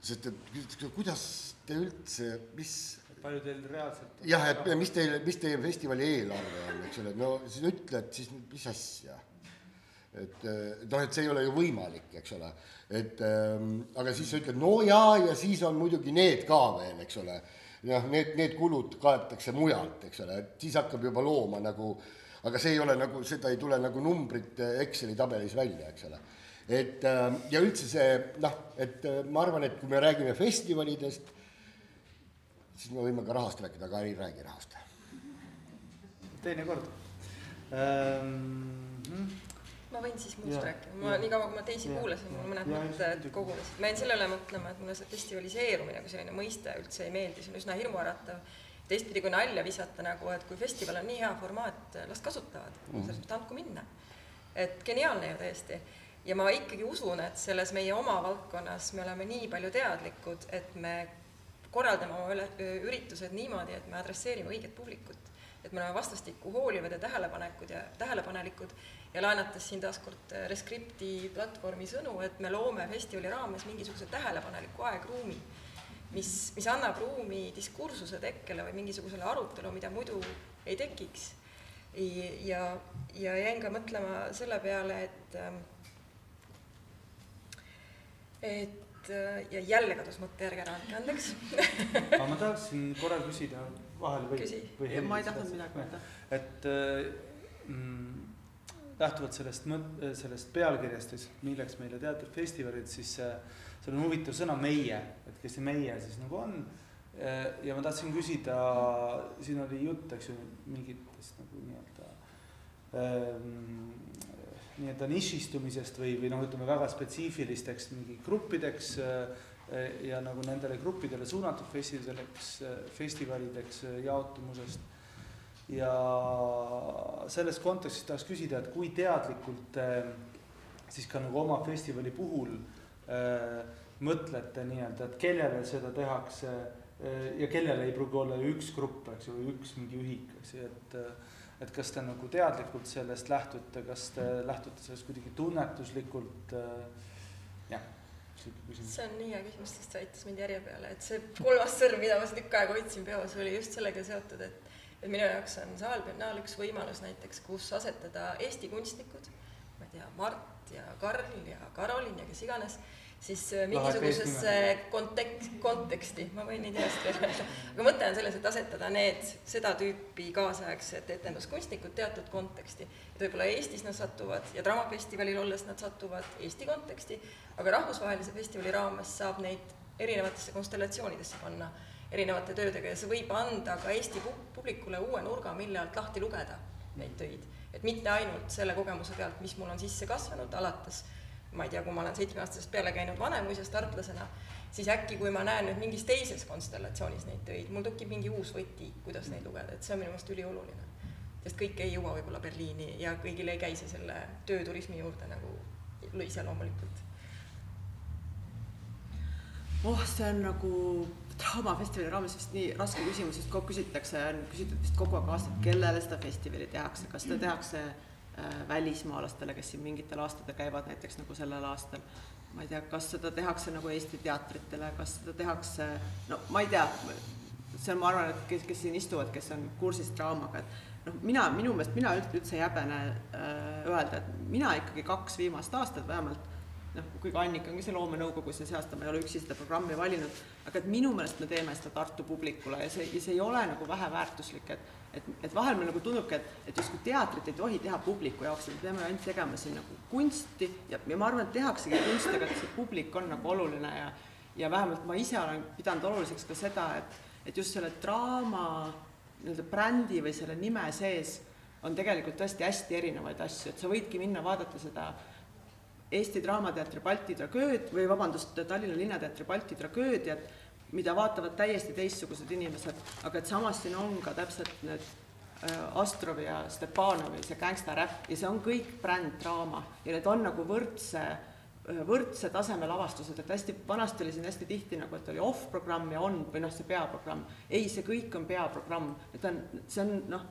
sest et kuidas te üldse, mis palju teil reaalselt jah, et mis teil, mis teie festivali eelarve on, eks ole, no sa ütled siis mis asja. et eh, noh, et see ei ole ju võimalik, eks ole, et ähm, aga siis sa ütled no jaa, ja siis on muidugi need ka veel, eks ole. noh, need, need kulud kaetakse mujalt, eks ole, et siis hakkab juba looma nagu, aga see ei ole nagu, seda ei tule nagu numbrit Exceli tabelis välja, eks ole. et ähm, ja üldse see noh, et äh, ma arvan, et kui me räägime festivalidest siis me võime ka rahast rääkida, aga ei räägi rahast. teinekord ähm,. ma võin siis muust Jaa, rääkida, ma niikaua kui ma teisi Jaa, kuulasin, mul mõned mõtted kogunesid, ma jäin selle üle mõtlema, et mulle see festivaliseerumine kui selline mõiste üldse ei meeldi, see on üsna hirmuäratav. Teistpidi, kui nalja visata nagu, et kui festival on nii hea formaat, las kasutavad mm., selles mõttes andku minna. et geniaalne ju tõesti. ja ma ikkagi usun, et selles meie oma valdkonnas me oleme nii palju teadlikud, et me korraldame oma üritused niimoodi, et me adresseerime õiget publikut. et me oleme vastastikku hoolivad ja tähelepanekud ja tähelepanelikud ja laenates siin taaskord Rescripti platvormi sõnu, et me loome festivali raames mingisuguse tähelepaneliku aegruumi, mis, mis annab ruumi diskursuse tekkele või mingisugusele arutelu, mida muidu ei tekiks. ja, ja jäin ka mõtlema selle peale, et ähm, et äh, ja jälle kadus mõttejärg ära, andke andeks aga ma tahaksin korra küsida vahele või või ma ei tahtnud seda- midagi öelda. et äh, mm, lähtuvalt sellest mõt-, sellest pealkirjast milleks meile teatrifestivalid, siis äh, seal on huvitav sõna meie, et kes see meie siis nagu on. ja ma tahtsin küsida, siin oli jutt, eks ju, mingitest nagu nii-öelda ähm, nii-öelda nišistumisest või, või noh, ütleme väga spetsiifilisteks mingi gruppideks äh, ja nagu nendele gruppidele suunatud festivalideks, festivalideks jaotumusest. ja selles kontekstis tahaks küsida, et kui teadlikult te siis ka nagu oma festivali puhul äh, mõtlete nii-öelda, et kellele seda tehakse äh, ja kellele ei pruugi olla ju üks grupp, eks ju, või üks mingi ühik, eks ju, et äh, et kas te nagu teadlikult sellest lähtute, kas te lähtute sellest kuidagi tunnetuslikult äh,, jah, see on nii hea küsimus, sest see aitas mind järje peale, et see kolmas sõrm, mida ma siin tükk aega hoidsin peos, oli just sellega seotud, et et minu jaoks on Saal Biennaal üks võimalus näiteks, kus asetada Eesti kunstnikud, ma ei tea, Mart ja Karl ja Karolin ja kes iganes, siis äh, mingisugusesse kontek-, konteksti, ma võin neid ennast veel öelda, aga mõte on selles, et asetada need seda tüüpi kaasaegsed etenduskunstnikud teatud konteksti. et võib-olla Eestis nad satuvad ja Draamafestivalil olles nad satuvad Eesti konteksti, aga rahvusvahelise festivali raames saab neid erinevatesse konstellatsioonidesse panna erinevate töödega ja see võib anda ka Eesti publikule uue nurga, mille alt lahti lugeda neid töid. et mitte ainult selle kogemuse pealt, mis mul on sisse kasvanud, alates ma ei tea, kui ma olen seitsmeaastasest peale käinud Vanemuises tartlasena, siis äkki, kui ma näen nüüd mingis teises konstellatsioonis neid töid, mul tekib mingi uus võti, kuidas neid lugeda, et see on minu meelest ülioluline. sest kõik ei jõua võib-olla Berliini ja kõigil ei käi see selle tööturismi juurde nagu iseloomulikult. oh, see on nagu Draamafestivali raames vist nii raske küsimus, sest kogu küsitakse, küsitud vist kogu aeg aastat, kellele seda festivali tehakse, kas seda tehakse äh, Äh, välismaalastele, kes siin mingitel aastatel käivad, näiteks nagu sellel aastal. ma ei tea, kas seda tehakse nagu Eesti teatritele, kas seda tehakse, no ma ei tea, see on, ma arvan, et kes, kes siin istuvad, kes on kursis draamaga, et noh, mina, minu meelest mina üldse ei häbene äh, öelda, et mina ikkagi kaks viimast aastat vähemalt noh, kuigi Annika ongi see loomenõukogus ja see aasta ma ei ole üksi seda programmi valinud, aga et minu meelest me teeme seda Tartu publikule ja see, ja see ei ole nagu väheväärtuslik, et et, et vahel mulle nagu tundubki, et, et justkui teatrit ei tohi teha publiku jaoks, et me peame ainult tegema siin nagu kunsti ja, ja ma arvan, et tehaksegi kunsti, aga see publik on nagu oluline ja ja vähemalt ma ise olen pidanud oluliseks ka seda, et, et just selle draama nii-öelda brändi või selle nime sees on tegelikult tõesti hästi erinevaid asju, et sa võidki minna vaadata seda Eesti Draamateatri Balti tragööd või vabandust, Tallinna Linnateatri Balti tragöödiat mida vaatavad täiesti teistsugused inimesed, aga et samas siin on ka täpselt need äh, Astrovi ja Stepanovi see gängstaräpp ja see on kõik bränddraama ja need on nagu võrdse, äh, võrdse taseme lavastused, et hästi, vanasti oli siin hästi tihti nagu, et oli off-programm ja on või noh, see peaprogramm. ei, see kõik on peaprogramm, et on, see on noh,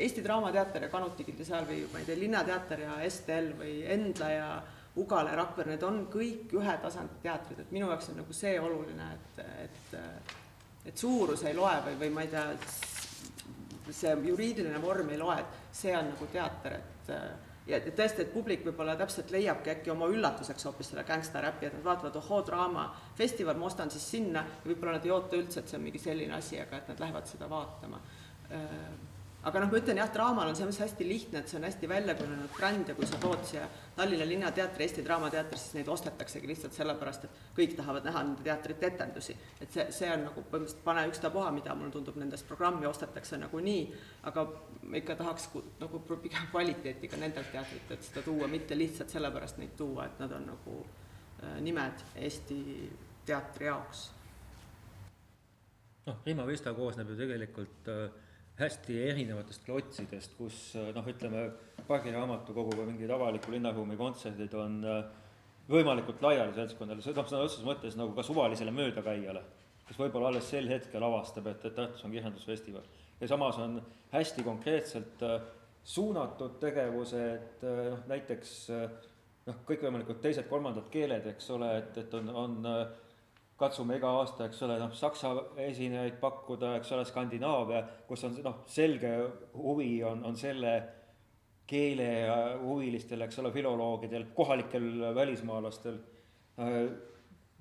Eesti Draamateater ja Kanuti Gildi seal või ma ei tea, Linnateater ja STL või Endla ja Ugala ja Rakvere, need on kõik ühe tasandi teatrid, et minu jaoks on nagu see oluline, et, et, et suurus ei loe või, või ma ei tea, see juriidiline vorm ei loe, et see on nagu teater, et ja et tõesti, et publik võib-olla täpselt leiabki äkki oma üllatuseks hoopis selle gängstaräpi, et nad vaatavad, ohoo, draamafestival, ma ostan siis sinna ja võib-olla nad ei oota üldse, et see on mingi selline asi, aga et nad lähevad seda vaatama aga noh, ma ütlen jah, draamal on selles mõttes hästi lihtne, et see on hästi väljakujunenud bränd ja kui sa tood siia Tallinna Linnateatri, Eesti Draamateatri, siis neid ostetaksegi lihtsalt sellepärast, et kõik tahavad näha nende teatrite etendusi. et see, see on nagu põhimõtteliselt pane ükstapuha, mida mulle tundub, nendest programmi ostetakse nagunii, aga ikka tahaks nagu pigem kvaliteeti ka nendelt teatritelt seda tuua, mitte lihtsalt sellepärast neid tuua, et nad on nagu äh, nimed Eesti teatri jaoks. noh, Prima Vista koosneb ju tegelikult äh, hästi erinevatest klotsidest, kus noh, ütleme, pargiraamatukogu või mingid avaliku linnaruumi kontserdid on äh, võimalikult laiali seltskonnale, see noh, sõna otseses mõttes nagu ka suvalisele möödakäijale, kes võib-olla alles sel hetkel avastab, et, et Tartus on kirjandusfestival. ja samas on hästi konkreetselt äh, suunatud tegevused, äh, noh näiteks noh, kõikvõimalikud teised-kolmandad keeled, eks ole, et, et on, on katsume iga aasta, eks ole, noh, Saksa esinejaid pakkuda, eks ole, Skandinaavia, kus on noh, selge huvi on, on selle keele huvilistel, eks ole, filoloogidel, kohalikel välismaalastel.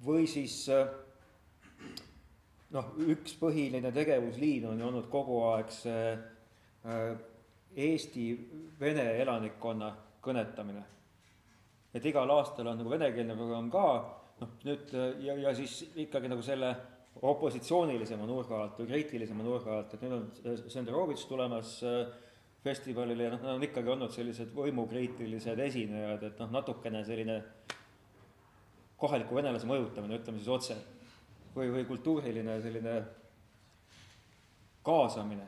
või siis noh, üks põhiline tegevusliin on ju olnud kogu aeg see Eesti-Vene elanikkonna kõnetamine. et igal aastal on nagu venekeelne programm ka noh, nüüd ja, ja siis ikkagi nagu selle opositsioonilisema nurga alt või kriitilisema nurga alt, et nüüd on Senderovitš tulemas äh, festivalile ja noh, nad on ikkagi olnud sellised võimukriitilised esinejad, et noh, natukene selline kohaliku venelase mõjutamine, ütleme siis otse, või, või kultuuriline selline kaasamine.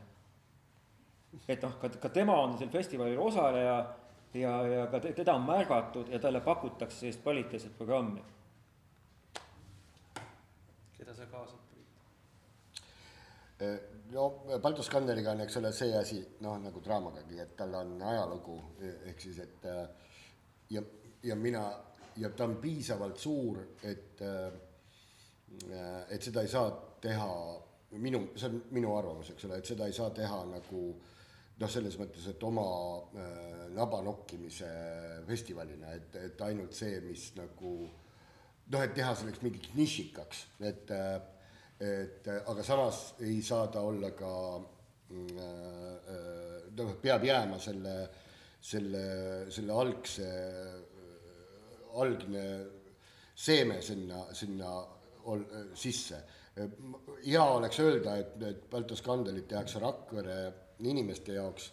et noh, ka, ka tema on sel festivalil osaleja ja, ja ka teda on märgatud ja talle pakutakse sellist kvaliteetset programmi sa kaasad, Priit? Eh, no Baldur Skanderiga on, eks ole, see asi, noh, nagu draamagagi, et tal on ajalugu, ehk siis, et eh, ja, ja mina, ja ta on piisavalt suur, et, eh, et seda ei saa teha, minu, see on minu arvamus, eks ole, et seda ei saa teha nagu noh, selles mõttes, et oma äh, naba nokkimise festivalina, et, et ainult see, mis nagu noh, et teha selleks mingiks nišikaks, et, et aga samas ei saa ta olla ka noh, peab jääma selle, selle, selle algse, algne seeme sinna, sinna ol, sisse. hea oleks öelda, et, et Baltaskandelit tehakse Rakvere inimeste jaoks,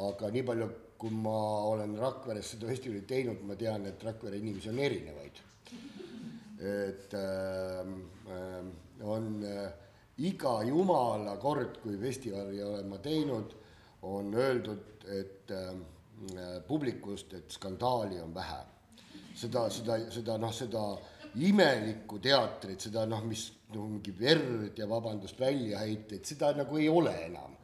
aga nii palju, kui ma olen Rakveres seda festivali teinud, ma tean, et Rakvere inimesi on erinevaid. Et äh, on äh, iga jumala kord, kui festivali olen ma teinud, on öeldud, et äh, publikust, et skandaali on vähe. seda, seda, seda noh, seda imelikku teatrit, seda noh, mis no mingi verd ja vabandust, väljaheiteid, seda nagu ei ole enam.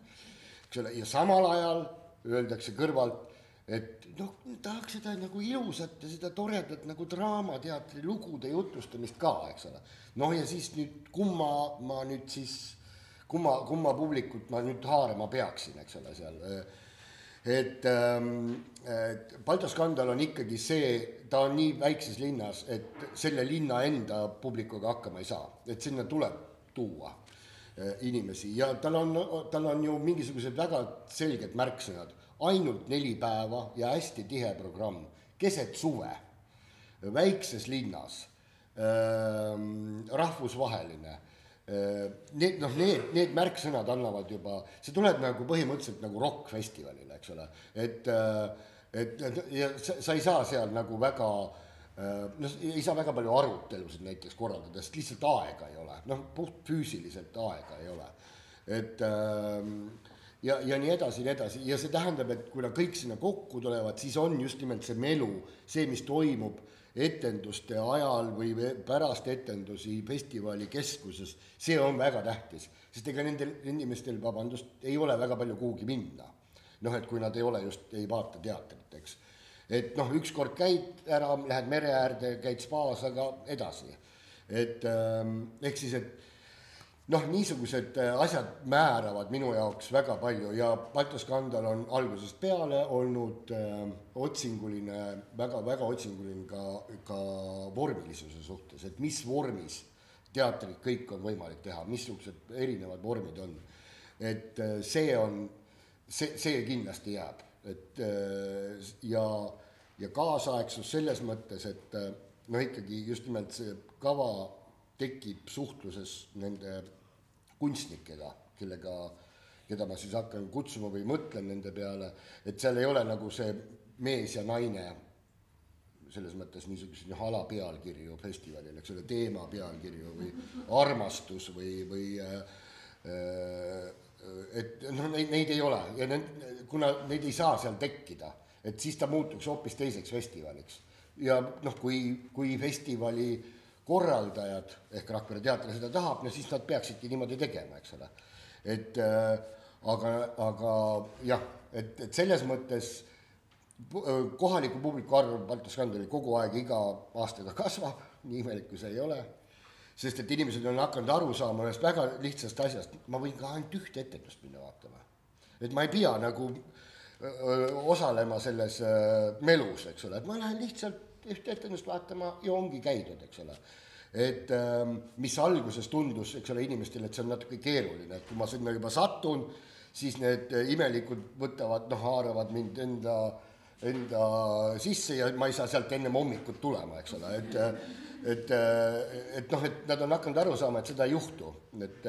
eks ole, ja samal ajal öeldakse kõrvalt, et noh, tahaks seda nagu ilusat ja seda toredat nagu draamateatri lugude jutustamist ka, eks ole. noh, ja siis nüüd kumma ma nüüd siis, kumma, kumma publikut ma nüüd haarama peaksin, eks ole, seal. Et, ähm, et Balto skandal on ikkagi see, ta on nii väikses linnas, et selle linna enda publikuga hakkama ei saa, et sinna tuleb tuua äh, inimesi. Ja tal on, tal on ju mingisugused väga selged märksõnad, ainult neli päeva ja hästi tihe programm, keset suve, väikses linnas, ähm, rahvusvaheline. Need noh, need, need märksõnad annavad juba, see tuleb nagu põhimõtteliselt nagu rokkfestivalile, eks ole, et et ja sa, sa ei saa seal nagu väga noh, ei saa väga palju arutelusid näiteks korraldada, sest lihtsalt aega ei ole, noh, puhtfüüsiliselt aega ei ole. et ja, ja nii edasi ja nii edasi ja see tähendab, et kui nad kõik sinna kokku tulevad, siis on just nimelt see melu, see, mis toimub etenduste ajal või pärast etendusi festivali keskuses, see on väga tähtis, sest ega nendel inimestel, vabandust, ei ole väga palju kuhugi minna. noh, et kui nad ei ole just, ei vaata teatrit, eks. et noh, ükskord käid ära, lähed mere äärde, käid spaas, aga edasi. et ähm, ehk siis, et noh, niisugused äh, asjad määravad minu jaoks väga palju ja Balto skandal on algusest peale olnud äh, otsinguline väga,, väga-väga otsinguline ka, ka vormilisuse suhtes, et mis vormis teatrit kõik on võimalik teha, missugused erinevad vormid on. et äh, see on, see, see kindlasti jääb, et äh, ja, ja kaasaegsus selles mõttes, et noh, ikkagi just nimelt see kava tekib suhtluses nende kunstnikega, kellega, keda ma siis hakkan kutsuma või mõtlen nende peale, et seal ei ole nagu see mees ja naine selles mõttes niisuguseid noh, alapealkirju festivalil, eks ole, teema pealkirju või armastus või, või äh, et noh, neid, neid ei ole ja need, kuna neid ei saa seal tekkida, et siis ta muutuks hoopis teiseks festivaliks. ja noh, kui, kui festivali äh, korraldajad ehk Rakvere teater seda tahab, no siis nad peaksidki niimoodi tegema, eks ole. et äh, aga, aga jah, et, et selles mõttes äh, kohaliku publiku arv Balti skandalil kogu aeg iga aastaga kasvab, nii imelik kui see ei ole, sest et inimesed on hakanud aru saama ühest väga lihtsast asjast, ma võin ka ainult ühte etendust minna vaatama. et ma ei pea nagu öö, äh, osalema selles öö, melus, eks ole, et ma lähen lihtsalt ühte etendust vaatama ja ongi käidud, eks ole. et ähm, mis alguses tundus, eks ole, inimestele, et see on natuke keeruline, et kui ma sinna juba satun, siis need imelikud võtavad, noh, haaravad mind enda, enda sisse ja ma ei saa sealt ennem hommikut tulema, eks ole, et et, et noh, et nad on hakanud aru saama, et seda ei juhtu, et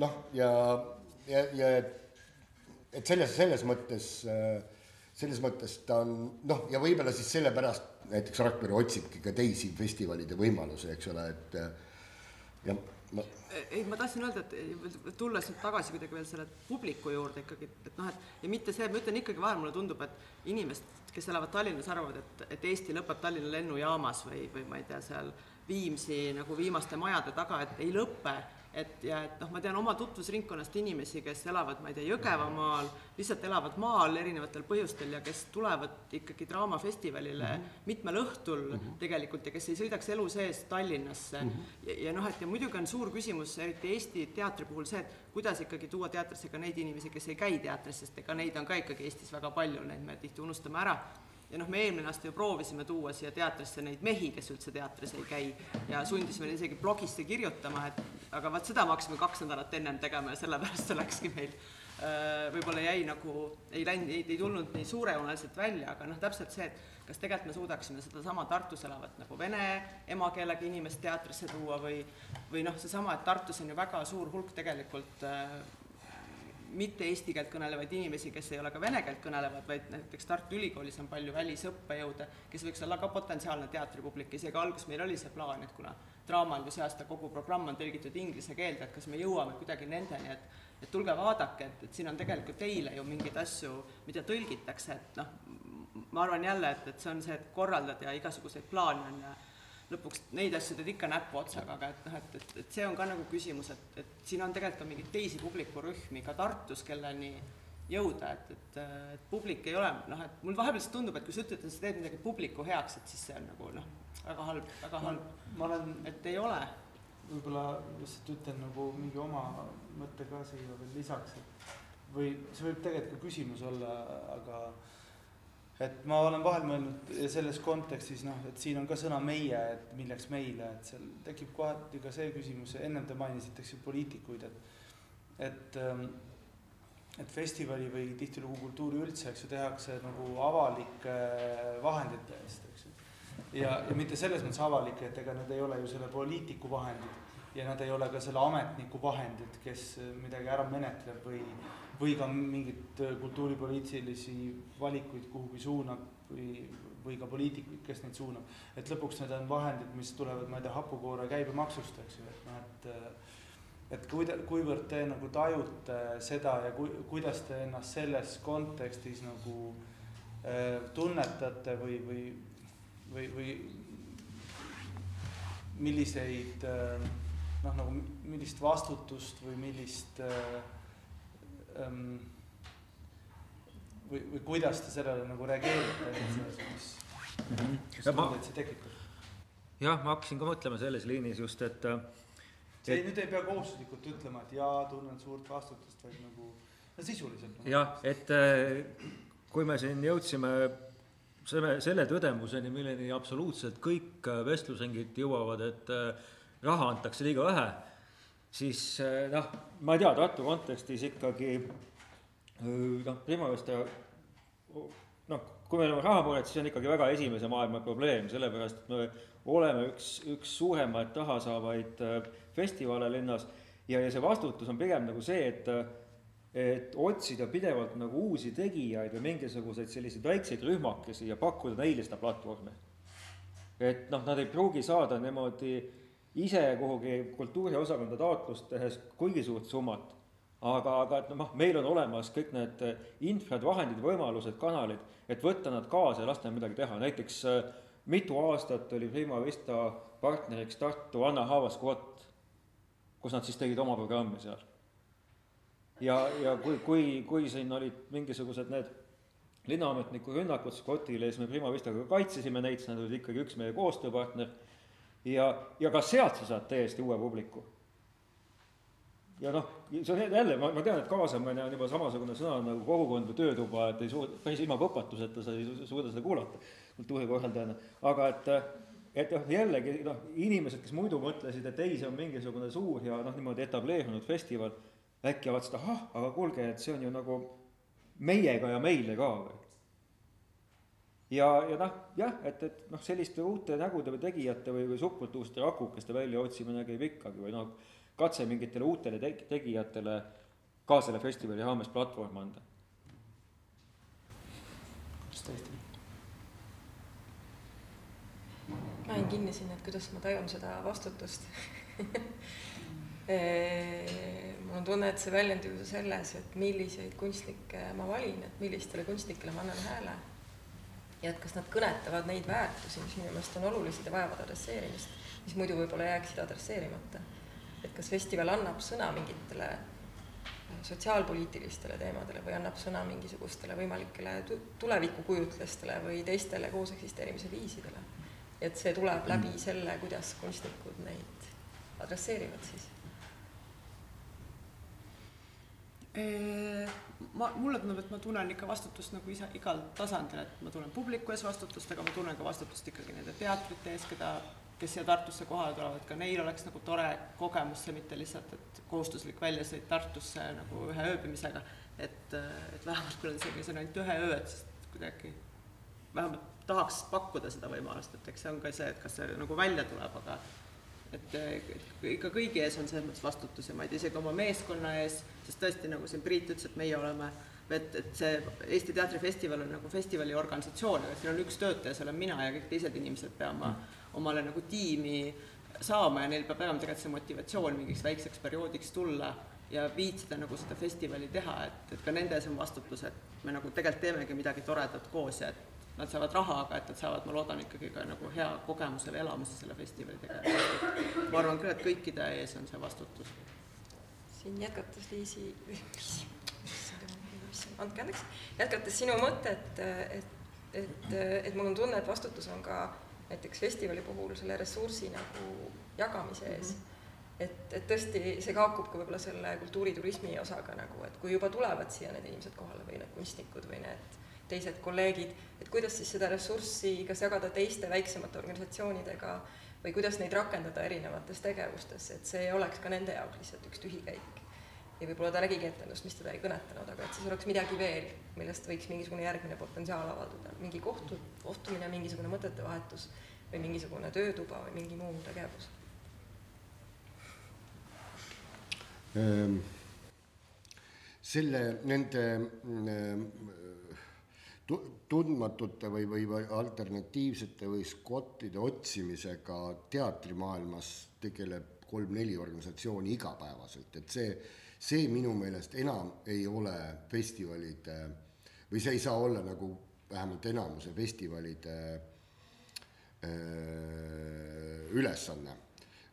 noh, ja, ja, ja et selles, selles mõttes äh, selles mõttes ta on noh, ja võib-olla siis sellepärast näiteks Rakvere otsibki ka teisi festivalide võimalusi, eks ole, et jah ma ei, ma tahtsin öelda, et tulles nüüd tagasi kuidagi veel selle publiku juurde ikkagi, et noh, et ja mitte see, ma ütlen ikkagi vahel mulle tundub, et inimesed, kes elavad Tallinnas, arvavad, et, et Eesti lõpeb Tallinna lennujaamas või, või ma ei tea, seal Viimsi nagu viimaste majade taga, et ei lõpe et ja et noh, ma tean oma tutvusringkonnast inimesi, kes elavad, ma ei tea, Jõgevamaal, lihtsalt elavad maal erinevatel põhjustel ja kes tulevad ikkagi Draamafestivalile mm -hmm. mitmel õhtul mm -hmm. tegelikult ja kes ei sõidaks elu sees Tallinnasse mm. -hmm. ja, ja noh, et ja muidugi on suur küsimus, eriti Eesti teatri puhul see, et kuidas ikkagi tuua teatrisse ka neid inimesi, kes ei käi teatris, sest ega neid on ka ikkagi Eestis väga palju, neid me tihti unustame ära ja noh, me eelmine aasta ju proovisime tuua siia teatrisse neid mehi, kes üldse teatris ei käi. Ja sundisime neid isegi blogisse kirjutama, et aga vaat seda me hakkasime kaks nädalat ennem tegema ja sellepärast see läkski meil äh, võib-olla jäi nagu, ei läinud, ei tulnud nii suurejooneliselt välja, aga noh, täpselt see, et kas tegelikult me suudaksime sedasama Tartus elavat nagu vene emakeelega inimest teatrisse tuua või, või noh, seesama, et Tartus on ju väga suur hulk tegelikult äh, mitte eesti keelt kõnelevaid inimesi, kes ei ole ka vene keelt kõnelevad, vaid näiteks Tartu Ülikoolis on palju välisõppejõude, kes võiks olla ka potentsiaalne teatripublik, isegi alguses meil oli see plaan, et kuna draama on ju see aasta kogu programm on tõlgitud inglise keelde, et kas me jõuame kuidagi nendeni, et et tulge vaadake, et, et siin on tegelikult teile ju mingeid asju, mida tõlgitakse, et noh, ma arvan jälle, et, et see on see, et korraldad ja igasuguseid plaane on ja lõpuks neid asju teed ikka näpuotsaga, aga et noh, et, et, et see on ka nagu küsimus, et, et siin on tegelikult ka mingeid teisi publikurühmi ka Tartus, kelleni jõuda, et, et, et publik ei ole noh, et mul vahepeal lihtsalt tundub, et kui sa ütled, et sa teed midagi publiku heaks, et siis see on nagu noh, väga halb, väga halb. ma olen, et ei ole. võib-olla lihtsalt ütlen nagu mingi oma mõtte ka siia veel lisaks, et või see võib tegelikult ka küsimus olla, aga et ma olen vahel mõelnud selles kontekstis noh, et siin on ka sõna meie, et milleks meile, et seal tekib kohati ka see küsimus, ennem te mainisite, eks ju, poliitikuid, et et ähm, et festivali või tihtilugu kultuuri üldse, eks ju, tehakse nagu avalike vahendite eest, eks ju. ja, ja mitte selles mõttes avalike, et ega need ei ole ju selle poliitiku vahendid ja nad ei ole ka selle ametniku vahendid, kes midagi ära menetleb või või ka mingeid äh, kultuuripoliitilisi valikuid kuhugi suunab või, või ka poliitikuid, kes neid suunab. et lõpuks need on vahendid, mis tulevad, ma ei tea, hapukoore käibemaksust, eks ju, et noh, et äh, et kuida-, kuivõrd te nagu tajute seda ja ku-, kuidas te ennast selles kontekstis nagu äh, tunnetate või, või, või, või milliseid äh, noh, nagu millist vastutust või millist äh, ähm, või, või kuidas te sellele nagu reageerite, mis, mis, mis tundeid see tekitab? jah, ma hakkasin ka mõtlema selles liinis just, et see et, nüüd ei pea kohustuslikult ütlema, et jaa, tunnen suurt vastutust, vaid nagu no sisuliselt nagu.. jah, et äh, kui me siin jõudsime selle, selle tõdemuseni, milleni absoluutselt kõik äh, vestlusringid jõuavad, et äh, raha antakse liiga vähe siis eh, noh, ma ei tea, Tartu kontekstis ikkagi eh, noh, Primavesta noh, kui me oleme raha poolelt, siis on ikkagi väga esimese maailma probleem, sellepärast et me oleme üks, üks suuremaid raha saavaid eh, festivale linnas ja, ja see vastutus on pigem nagu see, et et otsida pidevalt nagu uusi tegijaid või mingisuguseid selliseid väikseid rühmakesi ja pakkuda neile seda platvormi. et noh, nad ei pruugi saada niimoodi ise kuhugi kultuuriosakonda taotlust tehes kuigi suurt summat, aga, aga et noh, meil on olemas kõik need infrad, vahendid, võimalused, kanalid, et võtta nad kaasa ja lasta midagi teha, näiteks äh, mitu aastat oli Prima Vista partneriks Tartu Anna Haavas kvot, kus nad siis tegid oma programmi seal. ja, ja kui, kui, kui siin olid mingisugused need linnaametniku rünnakud Scottile, siis me Prima Vistaga kaitsesime neid, sest nad olid ikkagi üks meie koostööpartner ja, ja ka sealt sa saad täiesti uue publiku. ja noh, see on jälle, ma, ma tean, et kaasamine on juba samasugune sõna nagu kogukond või töötuba, et ei suuda, päris ilma põpatuseta sa ei suuda seda kuulata kultuurikorraldajana, aga et et noh, jällegi noh, inimesed, kes muidu mõtlesid, et ei, see on mingisugune suur ja noh, niimoodi etableerunud festival, äkki avastasid, ahah, aga kuulge, et see on ju nagu meiega ja meile ka või ja, ja noh, jah, et, et noh, selliste uute nägude või tegijate või, või subkultuuriste rakukeste väljaotsimine käib ikkagi või noh, katse mingitele uutele te tegijatele ka selle festivali raames platvorm anda. kuidas te Eesti? ma jäin kinni sinna, et kuidas ma tajun seda vastutust mul on tunne, et see väljendub ju selles, et milliseid kunstnikke ma valin, et millistele kunstnikele ma annan hääle ja et kas nad kõnetavad neid väärtusi, mis minu meelest on olulised ja vajavad adresseerimist, mis muidu võib-olla jääksid adresseerimata. et kas festival annab sõna mingitele äh, sotsiaalpoliitilistele teemadele või annab sõna mingisugustele võimalikele tulevikukujutlustele või teistele koos eksisteerimise viisidele. et see tuleb läbi selle, kuidas kunstnikud neid adresseerivad siis ma, mulle tundub, et ma tunnen ikka vastutust nagu ise igal tasandil, et ma tunnen publiku ees vastutust, aga ma tunnen ka vastutust ikkagi nende teatrite ees, keda, kes siia Tartusse kohale tulevad, ka neil oleks nagu tore kogemus, see mitte lihtsalt, et kohustuslik väljasõit Tartusse nagu ühe ööbimisega, et, et vähemalt kui on isegi see on ainult ühe öö, et siis kuidagi vähemalt tahaks pakkuda seda võimalust, et eks see on ka see, et kas see nagu välja tuleb, aga et ikka kõigi ees on selles mõttes vastutus ja ma ei tea, isegi oma meeskonna ees, sest tõesti, nagu siin Priit ütles, et meie oleme, et, et see Eesti Teatrifestival on nagu festivali organisatsioon, aga siin on üks töötaja, see olen mina ja kõik teised inimesed peame omale nagu tiimi saama ja neil peab olema tegelikult see motivatsioon mingiks väikseks perioodiks tulla ja viitsida nagu seda festivali teha, et, et ka nende ees on vastutus, et me nagu tegelikult teemegi midagi toredat koos ja et nad saavad raha, aga et nad saavad, ma loodan ikkagi ka nagu hea kogemusele elamise selle festivali tegelikult. ma arvan küll, et kõikide ees on see vastutus. Siin jätkates Liisi, andke andeks, jätkates sinu mõtet, et, et, et mul on tunne, et vastutus on ka näiteks festivali puhul selle ressursi nagu jagamise ees mm. -hmm et, et tõesti, see kaakub ka võib-olla selle kultuuriturismi osaga nagu, et kui juba tulevad siia need inimesed kohale või need kunstnikud või need teised kolleegid, et kuidas siis seda ressurssi kas jagada teiste väiksemate organisatsioonidega või kuidas neid rakendada erinevates tegevustes, et see ei oleks ka nende jaoks lihtsalt üks tühikäik. Ja võib-olla ta nägigi etendust, mis teda ei kõnetanud, aga et siis oleks midagi veel, millest võiks mingisugune järgmine potentsiaal avalduda, mingi kohtu, kohtumine, mingisugune mõtete vahetus või mingisugune töötuba või mingi muu tegevus. Ehm, selle, nende ehm, tundmatute või, või, või alternatiivsete või skottide otsimisega teatrimaailmas tegeleb kolm-neli organisatsiooni igapäevaselt, et see, see minu meelest enam ei ole festivalide või see ei saa olla nagu vähemalt enamuse festivalide äh, ülesanne.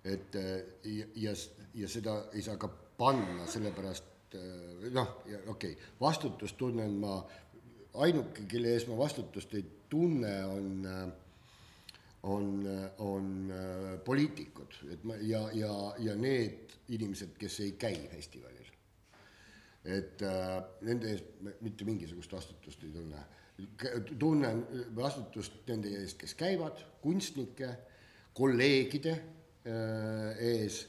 et ja, ja, ja seda ei saa ka panna, sellepärast äh, noh, okei okay,, vastutust tunnen ma ainuke, kelle ees ma vastutust ei tunne, on, on, on poliitikud, et ma ja, ja, ja need inimesed, kes ei käi festivalil. Et äh, nende ees mitte mingisugust vastutust ei tunne. tunnen vastutust nende eest, kes käivad, kunstnike, kolleegide äh, ees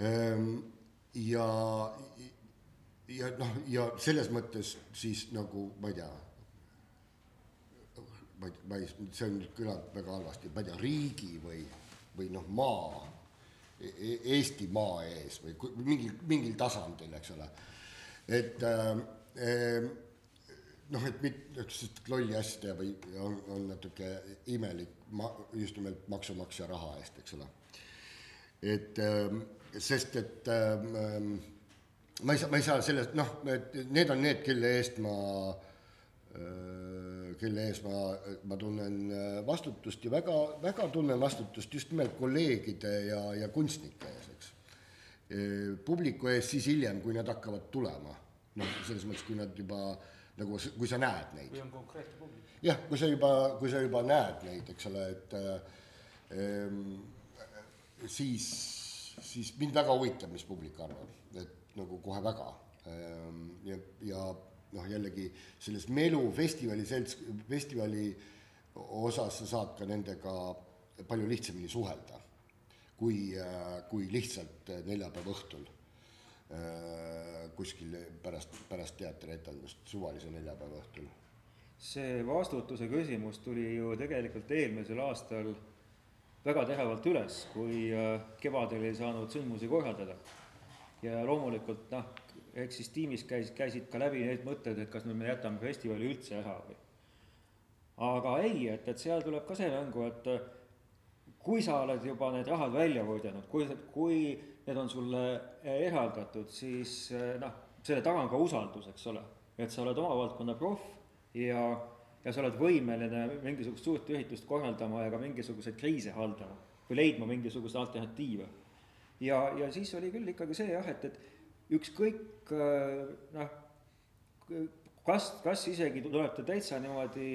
ähm, ja ja noh, ja selles mõttes siis nagu ma ei tea, ma ei, ma ei, see on nüüd kõlanud väga halvasti, ma ei tea, riigi või, või noh, maa, e-, e-, Eesti maa ees või mingil, mingil tasandil, eks ole. Et äh, noh, et mitte, sest lolli asja või on, on natuke imelik ma-, just nimelt maksumaksja raha eest, eks ole. et äh, sest et äh, ma ei saa, ma ei saa sellest, noh, need on need, kelle eest ma, äh, kelle ees ma, ma tunnen äh, vastutust ja väga, väga tunnen vastutust just nimelt kolleegide ja, ja kunstnike ees, eks. Äh, publiku ees siis hiljem, kui nad hakkavad tulema, noh, selles mõttes, kui nad juba nagu, kui sa näed neid. kui on konkreetne publik. jah, kui sa juba, kui sa juba näed neid, eks ole, et ähm, siis, siis mind väga huvitab, mis publik arvab, et nagu kohe väga. Ehm, ja, ja noh, jällegi selles Melu festivali selts, festivali osas sa saad ka nendega palju lihtsamini suhelda, kui, kui lihtsalt neljapäeva õhtul ehm, kuskil pärast, pärast teatrietendust, suvalise neljapäeva õhtul. see vastutuse küsimus tuli ju tegelikult eelmisel aastal väga teravalt üles, kui äh, kevadel ei saanud sündmusi korraldada ja loomulikult noh, eks siis tiimis käis, käisid ka läbi need mõtted, et kas nüüd me jätame festivali üldse ära või. aga ei, et, et seal tuleb ka see mängu, et kui sa oled juba need rahad välja võidelnud, kui, kui need on sulle eraldatud, siis noh, selle taga on ka usaldus, eks ole. et sa oled oma valdkonna proff ja, ja sa oled võimeline mingisugust suurt üritust korraldama ja ka mingisuguseid kriise haldama või leidma mingisuguseid alternatiive ja, ja siis oli küll ikkagi see jah, et, et ükskõik noh, kas, kas isegi tuleb ta täitsa niimoodi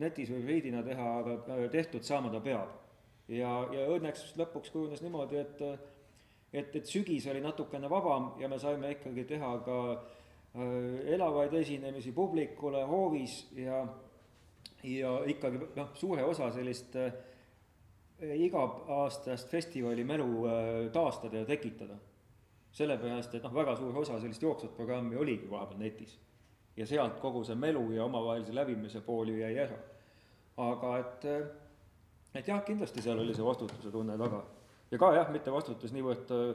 netis või hübriidina teha, aga tehtud saama ta peab. Ja, ja õnneks lõpuks kujunes niimoodi, et et, et sügis oli natukene vabam ja me saime ikkagi teha ka äh, elavaid esinemisi publikule hoovis ja, ja ikkagi noh, suure osa sellist äh, iga-aastast festivali mälu äh, taastada ja tekitada. sellepärast, et noh, väga suur osa sellist jooksvat programmi oligi vahepeal netis. ja sealt kogu see melu ja omavahelise läbimise pool ju jäi ära. aga et, äh, et jah, kindlasti seal oli see vastutuse tunne taga. ja ka jah, mitte vastutus niivõrd äh,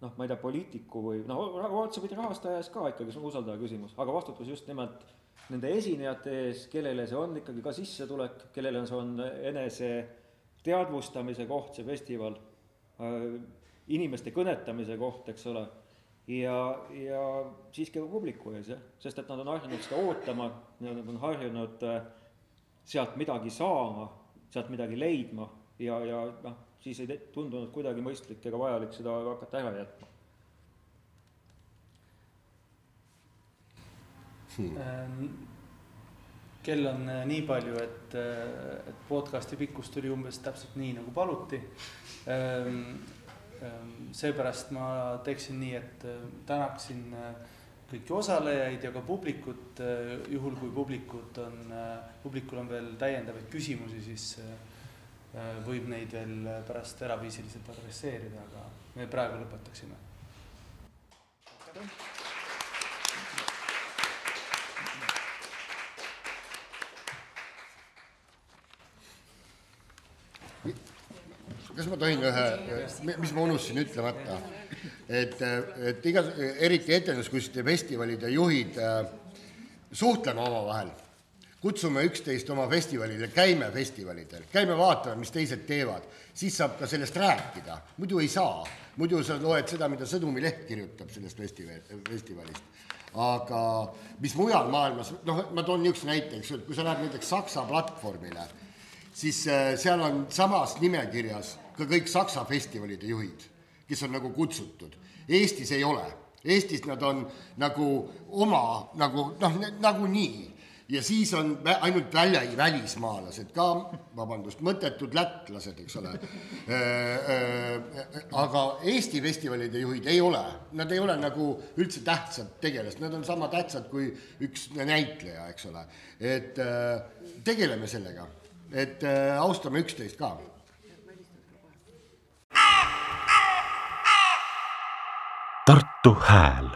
noh, ma ei tea, poliitiku või noh, otsapidi rahastaja ees ka ikkagi, see on usaldaja küsimus, aga vastutus just nimelt nende esinejate ees, kellele see on ikkagi ka sissetulek, kellele see on enese teadvustamise koht, see festival, inimeste kõnetamise koht, eks ole, ja, ja siiski ka publiku ees, jah, sest et nad on harjunud seda ootama, nad on harjunud sealt midagi saama, sealt midagi leidma ja, ja noh, siis ei tundunud kuidagi mõistlik ega vajalik seda hakata ära jätma hmm kell on äh, nii palju, et, äh, et podcast'i pikkus tuli umbes täpselt nii, nagu paluti. Ähm, ähm, seepärast ma teeksin nii, et äh, tänaksin kõiki osalejaid ja ka publikut, juhul kui publikut on, publikul on veel täiendavaid küsimusi, siis võib neid veel pärast eraviisiliselt adresseerida, aga me praegu lõpetaksime. kas ma tohin ühe, mis ma unustasin ütlemata, et, et iga, eriti etenduskunstide festivalide juhid äh, suhtleme omavahel, kutsume üksteist oma festivalile, käime festivalidel, käime vaatame, mis teised teevad, siis saab ka sellest rääkida, muidu ei saa, muidu sa loed seda, mida Sõnumi leht kirjutab sellest festivali, festivalist. aga mis mujal maailmas, noh, ma toon niisuguse näite, eks ju, et kui sa lähed näiteks Saksa platvormile siis äh, seal on samas nimekirjas ka kõik Saksa festivalide juhid, kes on nagu kutsutud. Eestis ei ole, Eestis nad on nagu oma nagu noh, nagunii ja siis on ainult välja, välismaalased ka, vabandust, mõttetud lätlased, eks ole. Äh, äh, aga Eesti festivalide juhid ei ole, nad ei ole nagu üldse tähtsad tegelased, nad on sama tähtsad kui üks näitleja, eks ole. et tegeleme sellega et äh, austame üksteist ka. Tartu Hääl